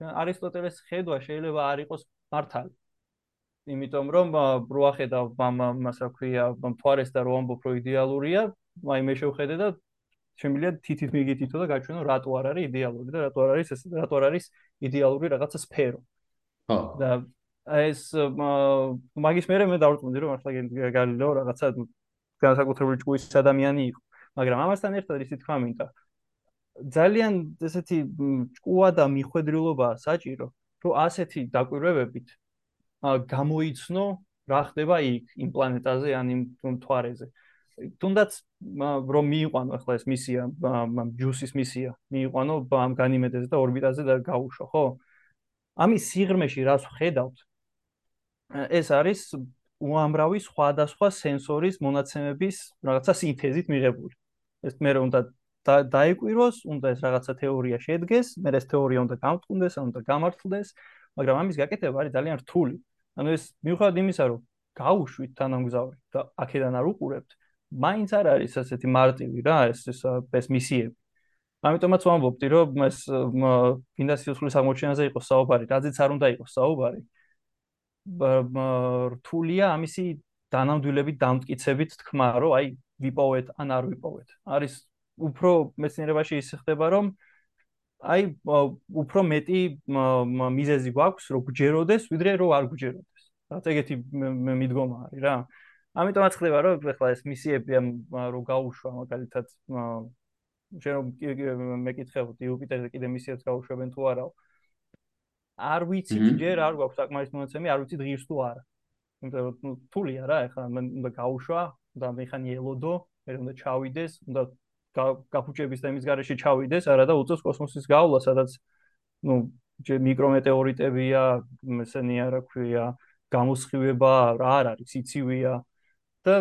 არისტოტელეს ხედვა შეიძლება არ იყოს მართალი. იმიტომ რომ პროახედა მას რა ქვია, მთვარეს და რომ ამბობ რომ იდეალურია, აი მე შევხედე და შემიძლია თითით მიგითითო და გაჩვენო რატო არ არის იდეალური და რატო არ არის ეს რატო არ არის იდეალური რაღაცა სფერო. ხო. და ეს მაგის მერე მე დავწუნდი რომ მართლა გალილეო რაღაცა განსაკუთრებული ჭკუის ადამიანი იყო. მაგრამ ამასთან ერთად ისე თქვა მინდა, ძალიან ესეთი ჭკუა და მიხვედრილობა საჭირო, რომ ასეთი დაკვირვებებით გამოიცნო რა ხდება იქ იმ პლანეტაზე ან იმ მთვარეზე. თუნდაც რომ მიიყვანო ახლა ეს მისია, ჯუსის მისია, მიიყვანო ამ განიმედეზე და ორბიტაზე და გაუშო, ხო? ამის სიღრმეში რას ვხედავთ? ეს არის უამრავი სხვადასხვა სენსორის მონაცემების რაღაცა სინთეზით მიღებული. ეს მე რომ უნდა დაეკვიროს, უნდა ეს რაღაცა თეორია შედგეს, მე ეს თეორია უნდა გამწუნდეს, უნდა გამართლდეს, მაგრამ ამის გაკეთება არის ძალიან რთული. ანუ ეს მიუხედავად იმისა, რომ გაუშვით თანამგზავრი და აქედან არ უყურებთ, მაინც არ არის ასეთი მარტივი რა ეს ეს ეს მისიები. ამიტომაც ვამბობდი, რომ ეს გინდა სიცხლის აღმოჩენაზე იყოს საუბარი, რაზეც არ უნდა იყოს საუბარი. რთულია ამისი დანამდვილებით დამტკიცებით თქმა, რომ აი ვიპოვეთ ან არ ვიპოვეთ. არის უფრო მეცნიერებაში ის ხდება, რომ აი უფრო მეტი მიზეზი გვაქვს, რომ გჯეროდეს, ვიდრე რომ არ გჯეროდეს. რაც ეგეთი მიდგომა არის რა. ამიტომაც ხდება, რომ ეხლა ეს მისიები რომ გაუშვა მაგალითად შენ რომ მეკითხებოდი იუპიტერზე კიდე მისიებს გაუშვებენ თუ არაო. არ ვიცით ჯერ არ გვაქვს საკმარის მონაცემი, არ ვიცით ღირს თუ არა. იმიტომ რომ თულია რა, ეხლა უნდა გაუშვა, უნდა მექანი ელოდო, მე უნდა ჩავიდეს, უნდა გაფუჭების და იმის garaში ჩავიდეს, არა და უწევს კოსმოსის გავლა, სადაც ნუ ჯერ მიკრომეტეორიტებია, ესენია რა ქვია, გამოსხივება რა არ არის, სიცივია და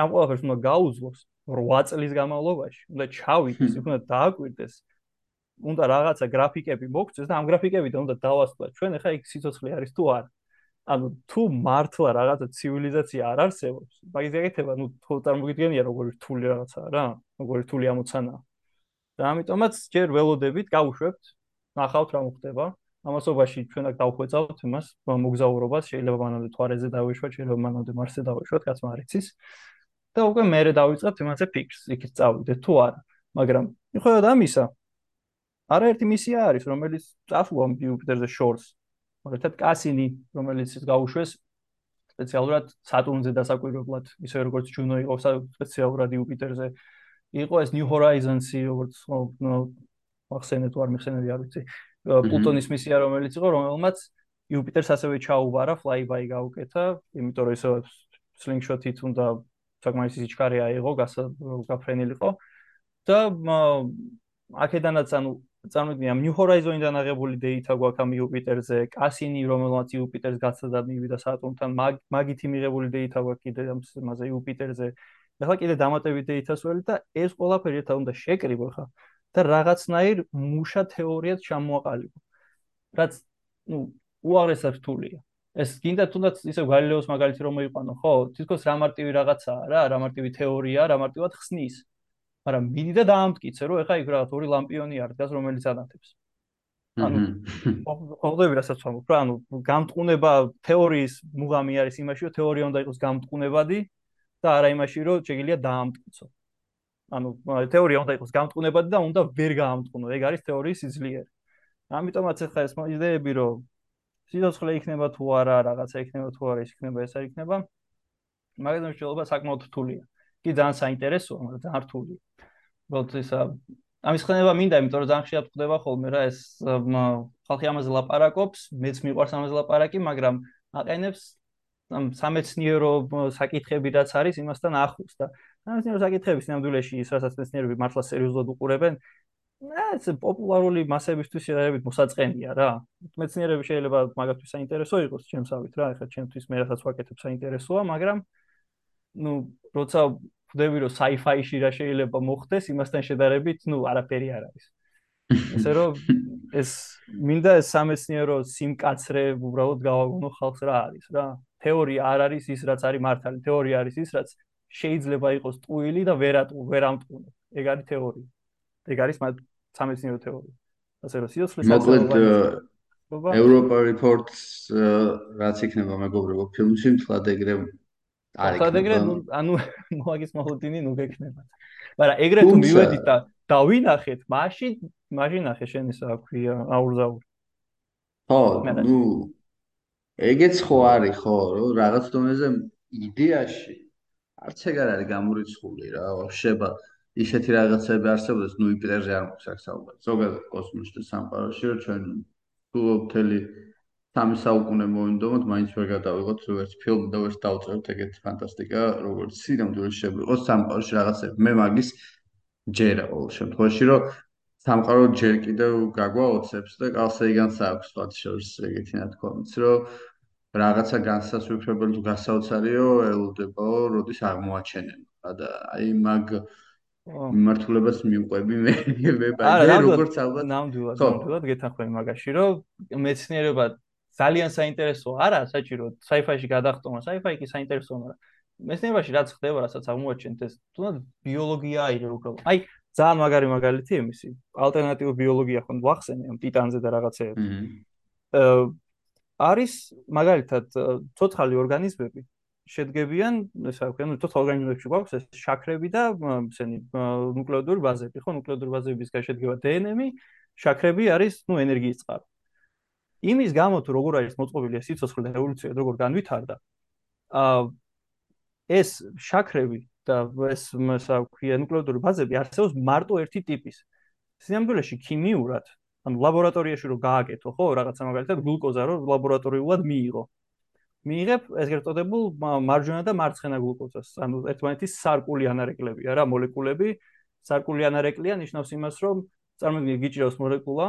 ამ ყველაფერს უნდა გაუძლოს 8 წლის განმავლობაში, უნდა ჩავიდეს, უნდა დააკვირდეს. უნდა რაღაცა გრაფიკები მოგწეს და ამ გრაფიკებიდან უნდა დავასწროთ ჩვენ ახლა იქ სიცოცხლე არის თუ არა? ანუ თუ მართლა რაღაცა ცივილიზაცია არ არსებობს მაგის ეგეთება ნუ თუ წარმოგიდგენია როგორი რთული რაღაცაა რა როგორი რთული ამოცანა. და ამიტომაც ჯერ ველოდებით გავუშვებთ ნახავთ რა მოხდება ამასობაში ჩვენ აქ დავხვეწავთ იმას მოგზაურობას შეიძლება მანამდე თვარეზე დავეშვათ შეიძლება მანამდე მარსზე დავეშვათ კაც მარიცის და უკვე მეરે დავიწყებთ იმაზე ფიქრს იქით წავიდეთ თუ არა მაგრამ მიხედავად ამისა არაერთი მისია არის, რომელიც წასულა იუპიტერზე შორს. მაგალითად, კასინი, რომელიც გაუშვეს სპეციალურად სატურნზე დასაკვირვებლად, ისე როგორც ჯუნო იყო სპეციალურად იუპიტერზე. იყო ეს New Horizons-ი, როგორც მახსენე თუ არ მიხსენები არ ვიცი. პლუტონის მისია, რომელიც იყო, რომელმაც იუპიტერს ასევე ჩაუბარა, flyby გაუკეთა, იმიტომ რომ ისე slingshot-ით უნდა საკმაოდ სიჩქარე აიღო, გაფრენილიყო. და აქედანაც ანუ წარმოიდგინე ამ New Horizon-დან აღებული data გვაქვს ამ იუპიტერზე, კასინი, რომელმაც იუპიტერს გაცდა მივიდა სატურნთან, მაგითი მიღებული data გვაქვს კიდე ამ მასე იუპიტერზე. ახლა კიდე დამატებით data-ს ველი და ეს ყველაფერი ერთად უნდა შეკრიბო ხა და რაღაცნაირ მუშა თეორიად ჩამოაყალიბო. რაც ნუ უაღრესად რთულია. ეს კიდე თუნდაც ისე გალილეოს მაგალითი რომ მოიყვანო, ხო? თითქოს რა მარტივი რაღაცაა რა, რა მარტივი თეორია, რა მარტივად ხსნის. მაგრამ მიდი და დაამტკიცე რომ ეხა იქ რაღაც ორი ლამპიონი არ დგას რომელიც ანათებს ანუ ყოველდღე რასაც ვამბობ რა ანუ გამტყუნება თეორიის მუღამი არის იმაში რომ თეორია უნდა იყოს გამტყუნებადი და არა იმაში რომ შეიძლება დაამტკიცო ანუ თეორია უნდა იყოს გამტყუნებადი და უნდა ვერ გაამტყუნო ეგ არის თეორიის სიძლიერე. ამიტომაც ეხა ეს იდეები რომ სიცოცხლე იქნება თუ არა რაღაცა იქნება თუ არა ის იქნება ეს არ იქნება მაგალითად შეიძლება საკმაოდ რთულია. კი ძალიან საინტერესოა მაგრამ ძალიან რთულია. უბრალოდ ისა ამის ხდება მინდა, იმიტომ რომ ძალიან ხშირად ხდება ხოლმე რა ეს ხალხი ამაზე ლაპარაკობს, მეც მიყვარს ამაზე ლაპარაკი, მაგრამ აყენებს ამ სამეცნიერო საკითხები რაც არის იმასთან ახლოს და სამეცნიერო საკითხების ნამდვილეში ის რასაც მეცნიერები მართლა სერიოზულად უყურებენ, ეს პოპულარული მასებისთვის შეიძლება მოსაწყენია რა. მეცნიერები შეიძლება მაგათთვის საინტერესო იყოს ჩემსავით რა, ეხლა ჩემთვის მე რასაც ვაკეთებ საინტერესოა, მაგრამ ну, როცა ხვდები რომ sci-fi-ში რა შეიძლება მოხდეს, იმასთან შედარებით, ну, არაფერი არ არის. ესე რომ ეს მინდა ეს სამეცნიერო სიმკაცრე უბრალოდ გავაგონო ხალხს რა არის რა. თეორია არ არის ის რაც არის მართალი, თეორია არის ის რაც შეიძლება იყოს ტყუილი და ვერატყუ, ვერამტყუნო. ეგ არის თეორია. ეგ არის სამეცნიერო თეორია. ასე რომ სიოცლის მოკლედ ევროპა რეპორტს რაც იქნება მეგობრებო ფილმში მთლად ეგრე არ იქნება. ხადეგრე ანუ (laughs) მოაგის მოხდინი ნუ გექნება. მაგრამ ეგრე თუ მივედით და დავინახეთ, მაშინ მაშინ ახე შენ ისა ქვია აურზაური. ხო, ნუ ეგეც ხო არის ხო, რომ რაღაც დონეზე იდეაში არც ეგ არ არის გამორიცხული რა, ვაფშება ისეთი რაღაცები არსებობს, ნუ იპერზე არ მოხს აქ საუბარი. ზოგადად კოსმოსში სამყაროში რომ ჩვენ თუ მთელი სამი საუკუნე მოვინდომოთ, მაინც ვერ გადავიღოთ როგორც ფილმი და ვერ დავწეროთ ეგეთ ფანტასტიკა, როგორც სინამდვილეში შეგვიყოს სამყაროში რაღაცები. მე მაგის ჯერა ყოველ შემთხვევაში, რომ სამყარო ჯერ კიდევ გაგვაოცებს და კალსეიგანს აქვს სხვა შორის ეგეთი ნათქვამიც, რომ რაღაცა განსასვიფრებელი თუ გასაოცარიო ელოდებაო, როდის აღმოაჩენენ. და აი მაგ მიმართულებას მიუყვები მე მე ბაი. როგორც ალბათ ნამდვილად ნამდვილად გეთანხმები მაგაში რომ მეცნიერება ძალიან საინტერესოა. არა საჭირო საიფაიში გადახტომა საიფაი კი საინტერესოა მაგრამ მეცნიერებაში რაც ხდება რასაც აღმოაჩენთ ეს თუნდაც ბიოლოგია აირე უბრალოდ აი ძალიან მაგარი მაგალითი იმისი ალტერნატიული ბიოლოგია ხო ვახსენე ამ ტიტანზე და რაღაცეებზე არის მაგალითად ცოცხალი ორგანიზმები შედგებიან, ესე ვქენ, თოთ ორგანიზმებში გვაქვს ეს შაქრები და ესენი ნუკლეოდური ბაზები, ხო, ნუკლეოდური ბაზებისგან შედგება დნმ, შაქრები არის, ну, ენერგიის წყარო. იმის გამო თუ როგორ არის მოწყობილი ეს სიცოცხლე და ევოლუცია როგორ განვითარდა, აა ეს შაქრები და ეს ესე ვქენ, ნუკლეოდური ბაზები არსებობს მარტო ერთი ტიპის. სინამდვილეში ქიმიურად, ანუ ლაბორატორიაში რო გააკეთო, ხო, რაღაცა მაგალითად გლუკოზა რო ლაბორატორიულად მიიღო. მიიღებ ეგრეთ წოდებულ მარჯვენა და მარცხენა გლუკოზას. ანუ ერთმანეთის სარკული ანარეკლებია რა მოლეკულები. სარკული ანარეკლია ნიშნავს იმას, რომ წარმოიდგინე გიჭირავს მოლეკულა,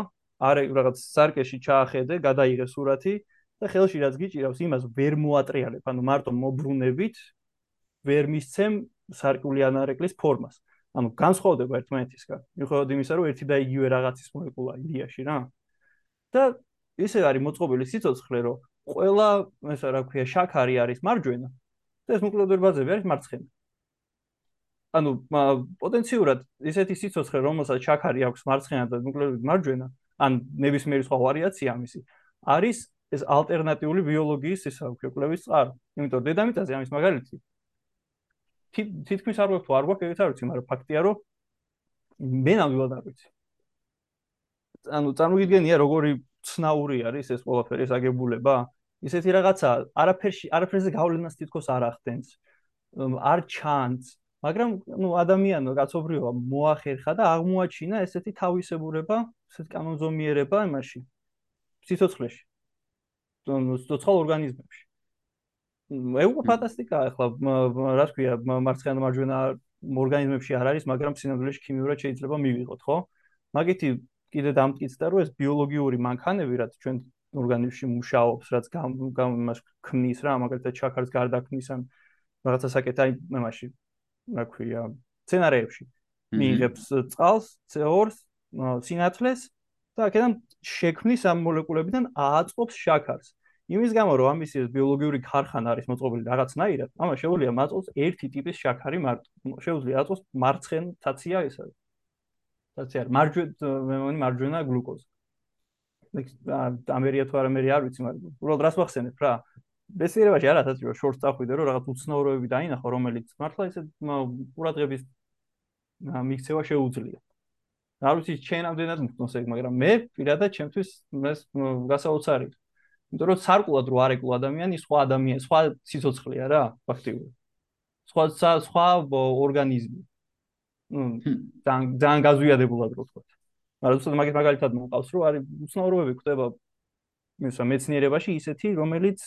არე რაღაც სარკეში ჩაახედე, გადაიღე სურათი და ხელში რაც გიჭირავს, იმას ვერ მოატრიალებ, ანუ მარტო მოbrunებით ვერ მისცემ სარკული ანარეკლის ფორმას. ანუ განსხვავდება ერთმანეთისგან. მიუხედავად იმისა, რომ ერთი და იგივე რაღაცის მოლეკულა იდეაში რა. და ისე არის მოწყობილი სიცოცხლე, რომ ყველა ესა რა ქვია შაქარი არის მარჯვენა და ეს ნუკლეოდური ბაზები არის მარცხენა. ანუ პოტენციურად ესეთი სიცოცხლე რომელსაც შაქარი აქვს მარცხენა და ნუკლეოდური მარჯვენა, ან ნებისმიერი სხვა ვარიაცია ამისი, არის ეს ალტერნატიული ბიოლოგიის ესა რა ქვია კვლევის წყარო. იმიტომ დედამიწაზე ამის მაგალითი თითქმის არ ვეფო არ გვაქვს ეგეთ არ ვიცი, მაგრამ ფაქტია რომ მე ნამდვილად არ ვიცი. ანუ წარმოგიდგენია როგორი ცნაური არის ეს ყველაფერი აგებულება. ისეთი რაღაცა არაფერში არაფერზე გავლენას თითქოს არ ახდენს. არ ჩანს. მაგრამ ნუ ადამიანო კაცობრიობა მოახერხა და აღმოაჩინა ესეთი თავისებურება ესეთი კანონზომიერება იმაში ციტოცხლეში ნუ ცოცხალ ორგანიზმებში ეუგო ფანტასტიკაა ახლა რა თქვია მარცხენა მარჯვენა ორგანიზმებში არ არის მაგრამ სინამდვილეში ქიმიურად შეიძლება მივიღოთ ხო? მაგითი კიდე დამტკიცდა რომ ეს ბიოლოგიური მანქანები რაც ჩვენ ორგანიზმში მუშაობს რაც გამ იმას ქმნის რა მაგალითად ჩაქარს გარდაქმნის ან რაღაცა საკეთ აი იმაში რა ქვია სცენარებში მიიღებს წყალს CO2-ს სინათლეს და აქედან შექმნის ამ მოლეკულებიდან ააწყობს შაქარს იმის გამო რომ ამის ბიოლოგიური ქარხანა არის მოწყობილი რაღაცნაირად ამას შეუძლია მაწოს ერთი ტიპის შაქარი მარტო შეუძლია აწოს მარცხენ თაცია ეს არის არის მარჯვენა მე მგონი მარჯვენა გლუკოზა. ამერია თუ არა მე არ ვიცი, მაგრამ უბრალოდ რას ვახსენებ რა? ბესიერებაში არა თაც რომ შორტს წახვიდე რომ რაღაც უცნაურობები დაინახო, რომელიც მართლა ისე ყურადღების მიქცევა შეუძლია. არ ვიცი ჩვენ ამდენად მქონს ეგ, მაგრამ მე პირადად ჩემთვის ეს გასაოცარია. იმიტომ რომ სარკულად რო არ ეკლო ადამიანი, სხვა ადამიანი, სხვა სიცოცხლეა რა, ფაქტიურად. სხვა სხვა ორგანიზმი. ძალიან ძალიან გაზვიადებულად რო ვთქვა. მაგრამ უბრალოდ მაგით მაგალითად მოყავს, რომ არის უცნაურობები ხდება მისა მეცნიერებაში ისეთი, რომელიც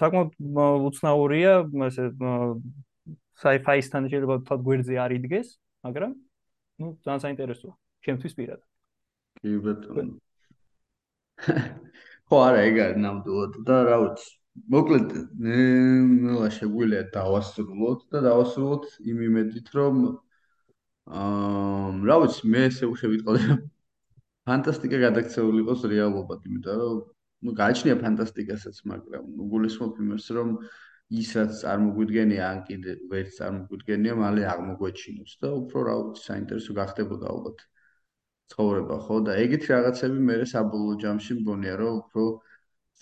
საკმაოდ უცნაურია, ესე sci-fi-სთან შეიძლება თქვა გვერდზე არ იდგეს, მაგრამ ну ძალიან საინტერესოა ჩემთვის პირადად. კი ბატონო. ხო არა ეგ არის ნამდვილად და რა ვიცი მოკლედ ნელა შეგვიძლია დავასრულოთ და დავასრულოთ იმ იმედით რომ აა რა ვიცი მე ესე უშევიტყოდი ფანტასტიკა გადაქცეული იყოს რეალობად იმიტომ რომ ну გააჩნია ფანტასტიკასაც მაგრამ უგულისხმობ იმას რომ ის რაც წარმოგვიდგენია ან კიდე ვერც წარმოგვიდგენია მალე აღმოგვეჩინოს და უფრო რა ვიცი საინტერესო გახდებოდა ალბათ ცხოვრება ხო და ეგეთი რაღაცები მე საბოლოო ჯამში მგონია რომ უფრო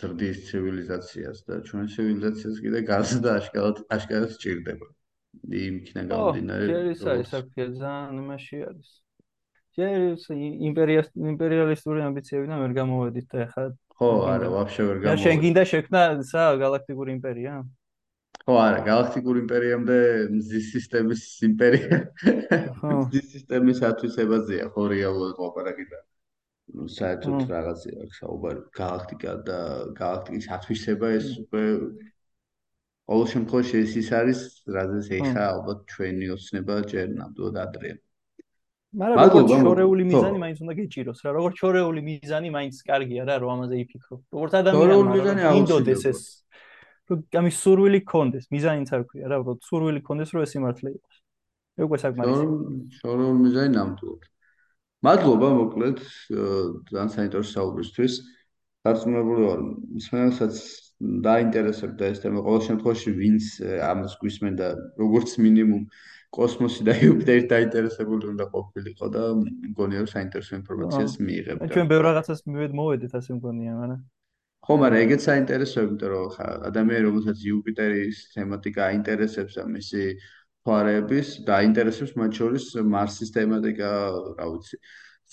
ზრდის ცივილიზაციას და ჩვენ ცივილიზაციას კიდე გაზდა აშკარად აშკარად სჭირდება. იმქნა გამდინარე. ხო, ეს არის საფრთხე ძალიან იმაში არის. ჯერ იმპერიას იმპერიალისტური ამბიციებიდან ვერ გამოვედით და ახლა ხო, არა, ვაფშე ვერ გამოვედი. და შენ გინდა შექმნა სა galaktikuri imperia? ხო, არა, galaktikuri imperiamde მზის სისტემის იმპერია. (laughs) მზის სისტემის ათვისებაზეა ხო რეალურად ოპერატი და საერთოდ რაღაცა აქვს საუბარი galaktika და galaktikis ათვისება ეს უკვე ყოველ შემთხვევაში ეს ის არის რაზეც ეხა ალბათ ჩვენი ოცნება ჯერ ნამდვილად ადრეა მაგრამ როგორც ჩორეული მიზანი მაინც უნდა გეჭიროს რა როგორც ჩორეული მიზანი მაინც კარგია რა რომ ამაზე იფიქრო. როგორც ადამიანი ინდოდეს ეს რომ ამის სურვილი კონდეს მიზანიც არ ქვია რა რომ სურვილი კონდეს რომ ეს იმართლე იყოს. უკვე საკმარისია ჩორეული მიზანი ნამდვილად. მადლობა მოკლედ ძალიან საინტერესო საუბრისთვის. დარწმუნებული ვარ. მსმენელსაც დაინტერესებდა ეს თემა. ყოველ შემთხვევაში ვინც ამას გვისმენდა როგორც მინიმუმ კოსმოსი და იუპიტერი დაინტერესებული უნდა ყოფილიყო და მგონია რომ საინტერესო ინფორმაციას მიიღებდა. ჩვენ ბევრ რაღაცას მივედმოვედით ასე მგონია, მაგრამ ხო, მაგრამ ეგეც საინტერესოა, იმიტომ რომ ხა ადამიანი რომელსაც იუპიტერის თემატიკა აინტერესებს და მისი ფარების და აინტერესებს მათ შორის მარსის თემატიკა, რა ვიცი,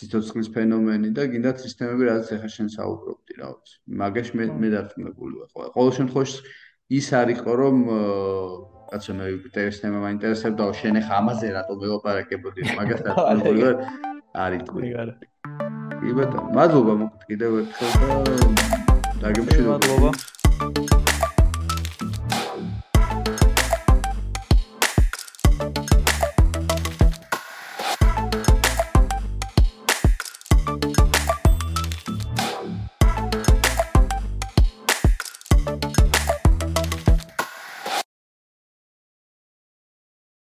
ციტოცხლის ფენომენი და გინდა სისტემები, რაც ახლა შენ საუბრობდი, რა ვიცი. მაგაში მე მე დარწმუნებული ვარ. ყოველ შემთხვევაში ის არისო რომ კაცო მე იუპიტერის თემა მაინტერესებდა, შენ ახლა ამაზე რატო მელაპარაკებოდი? მაგას (laughs) დარწმუნებული ვარ. არის თქვი. კი ბატონო, მადლობა მოკლედ კიდევ ერთხელ და Da gibt es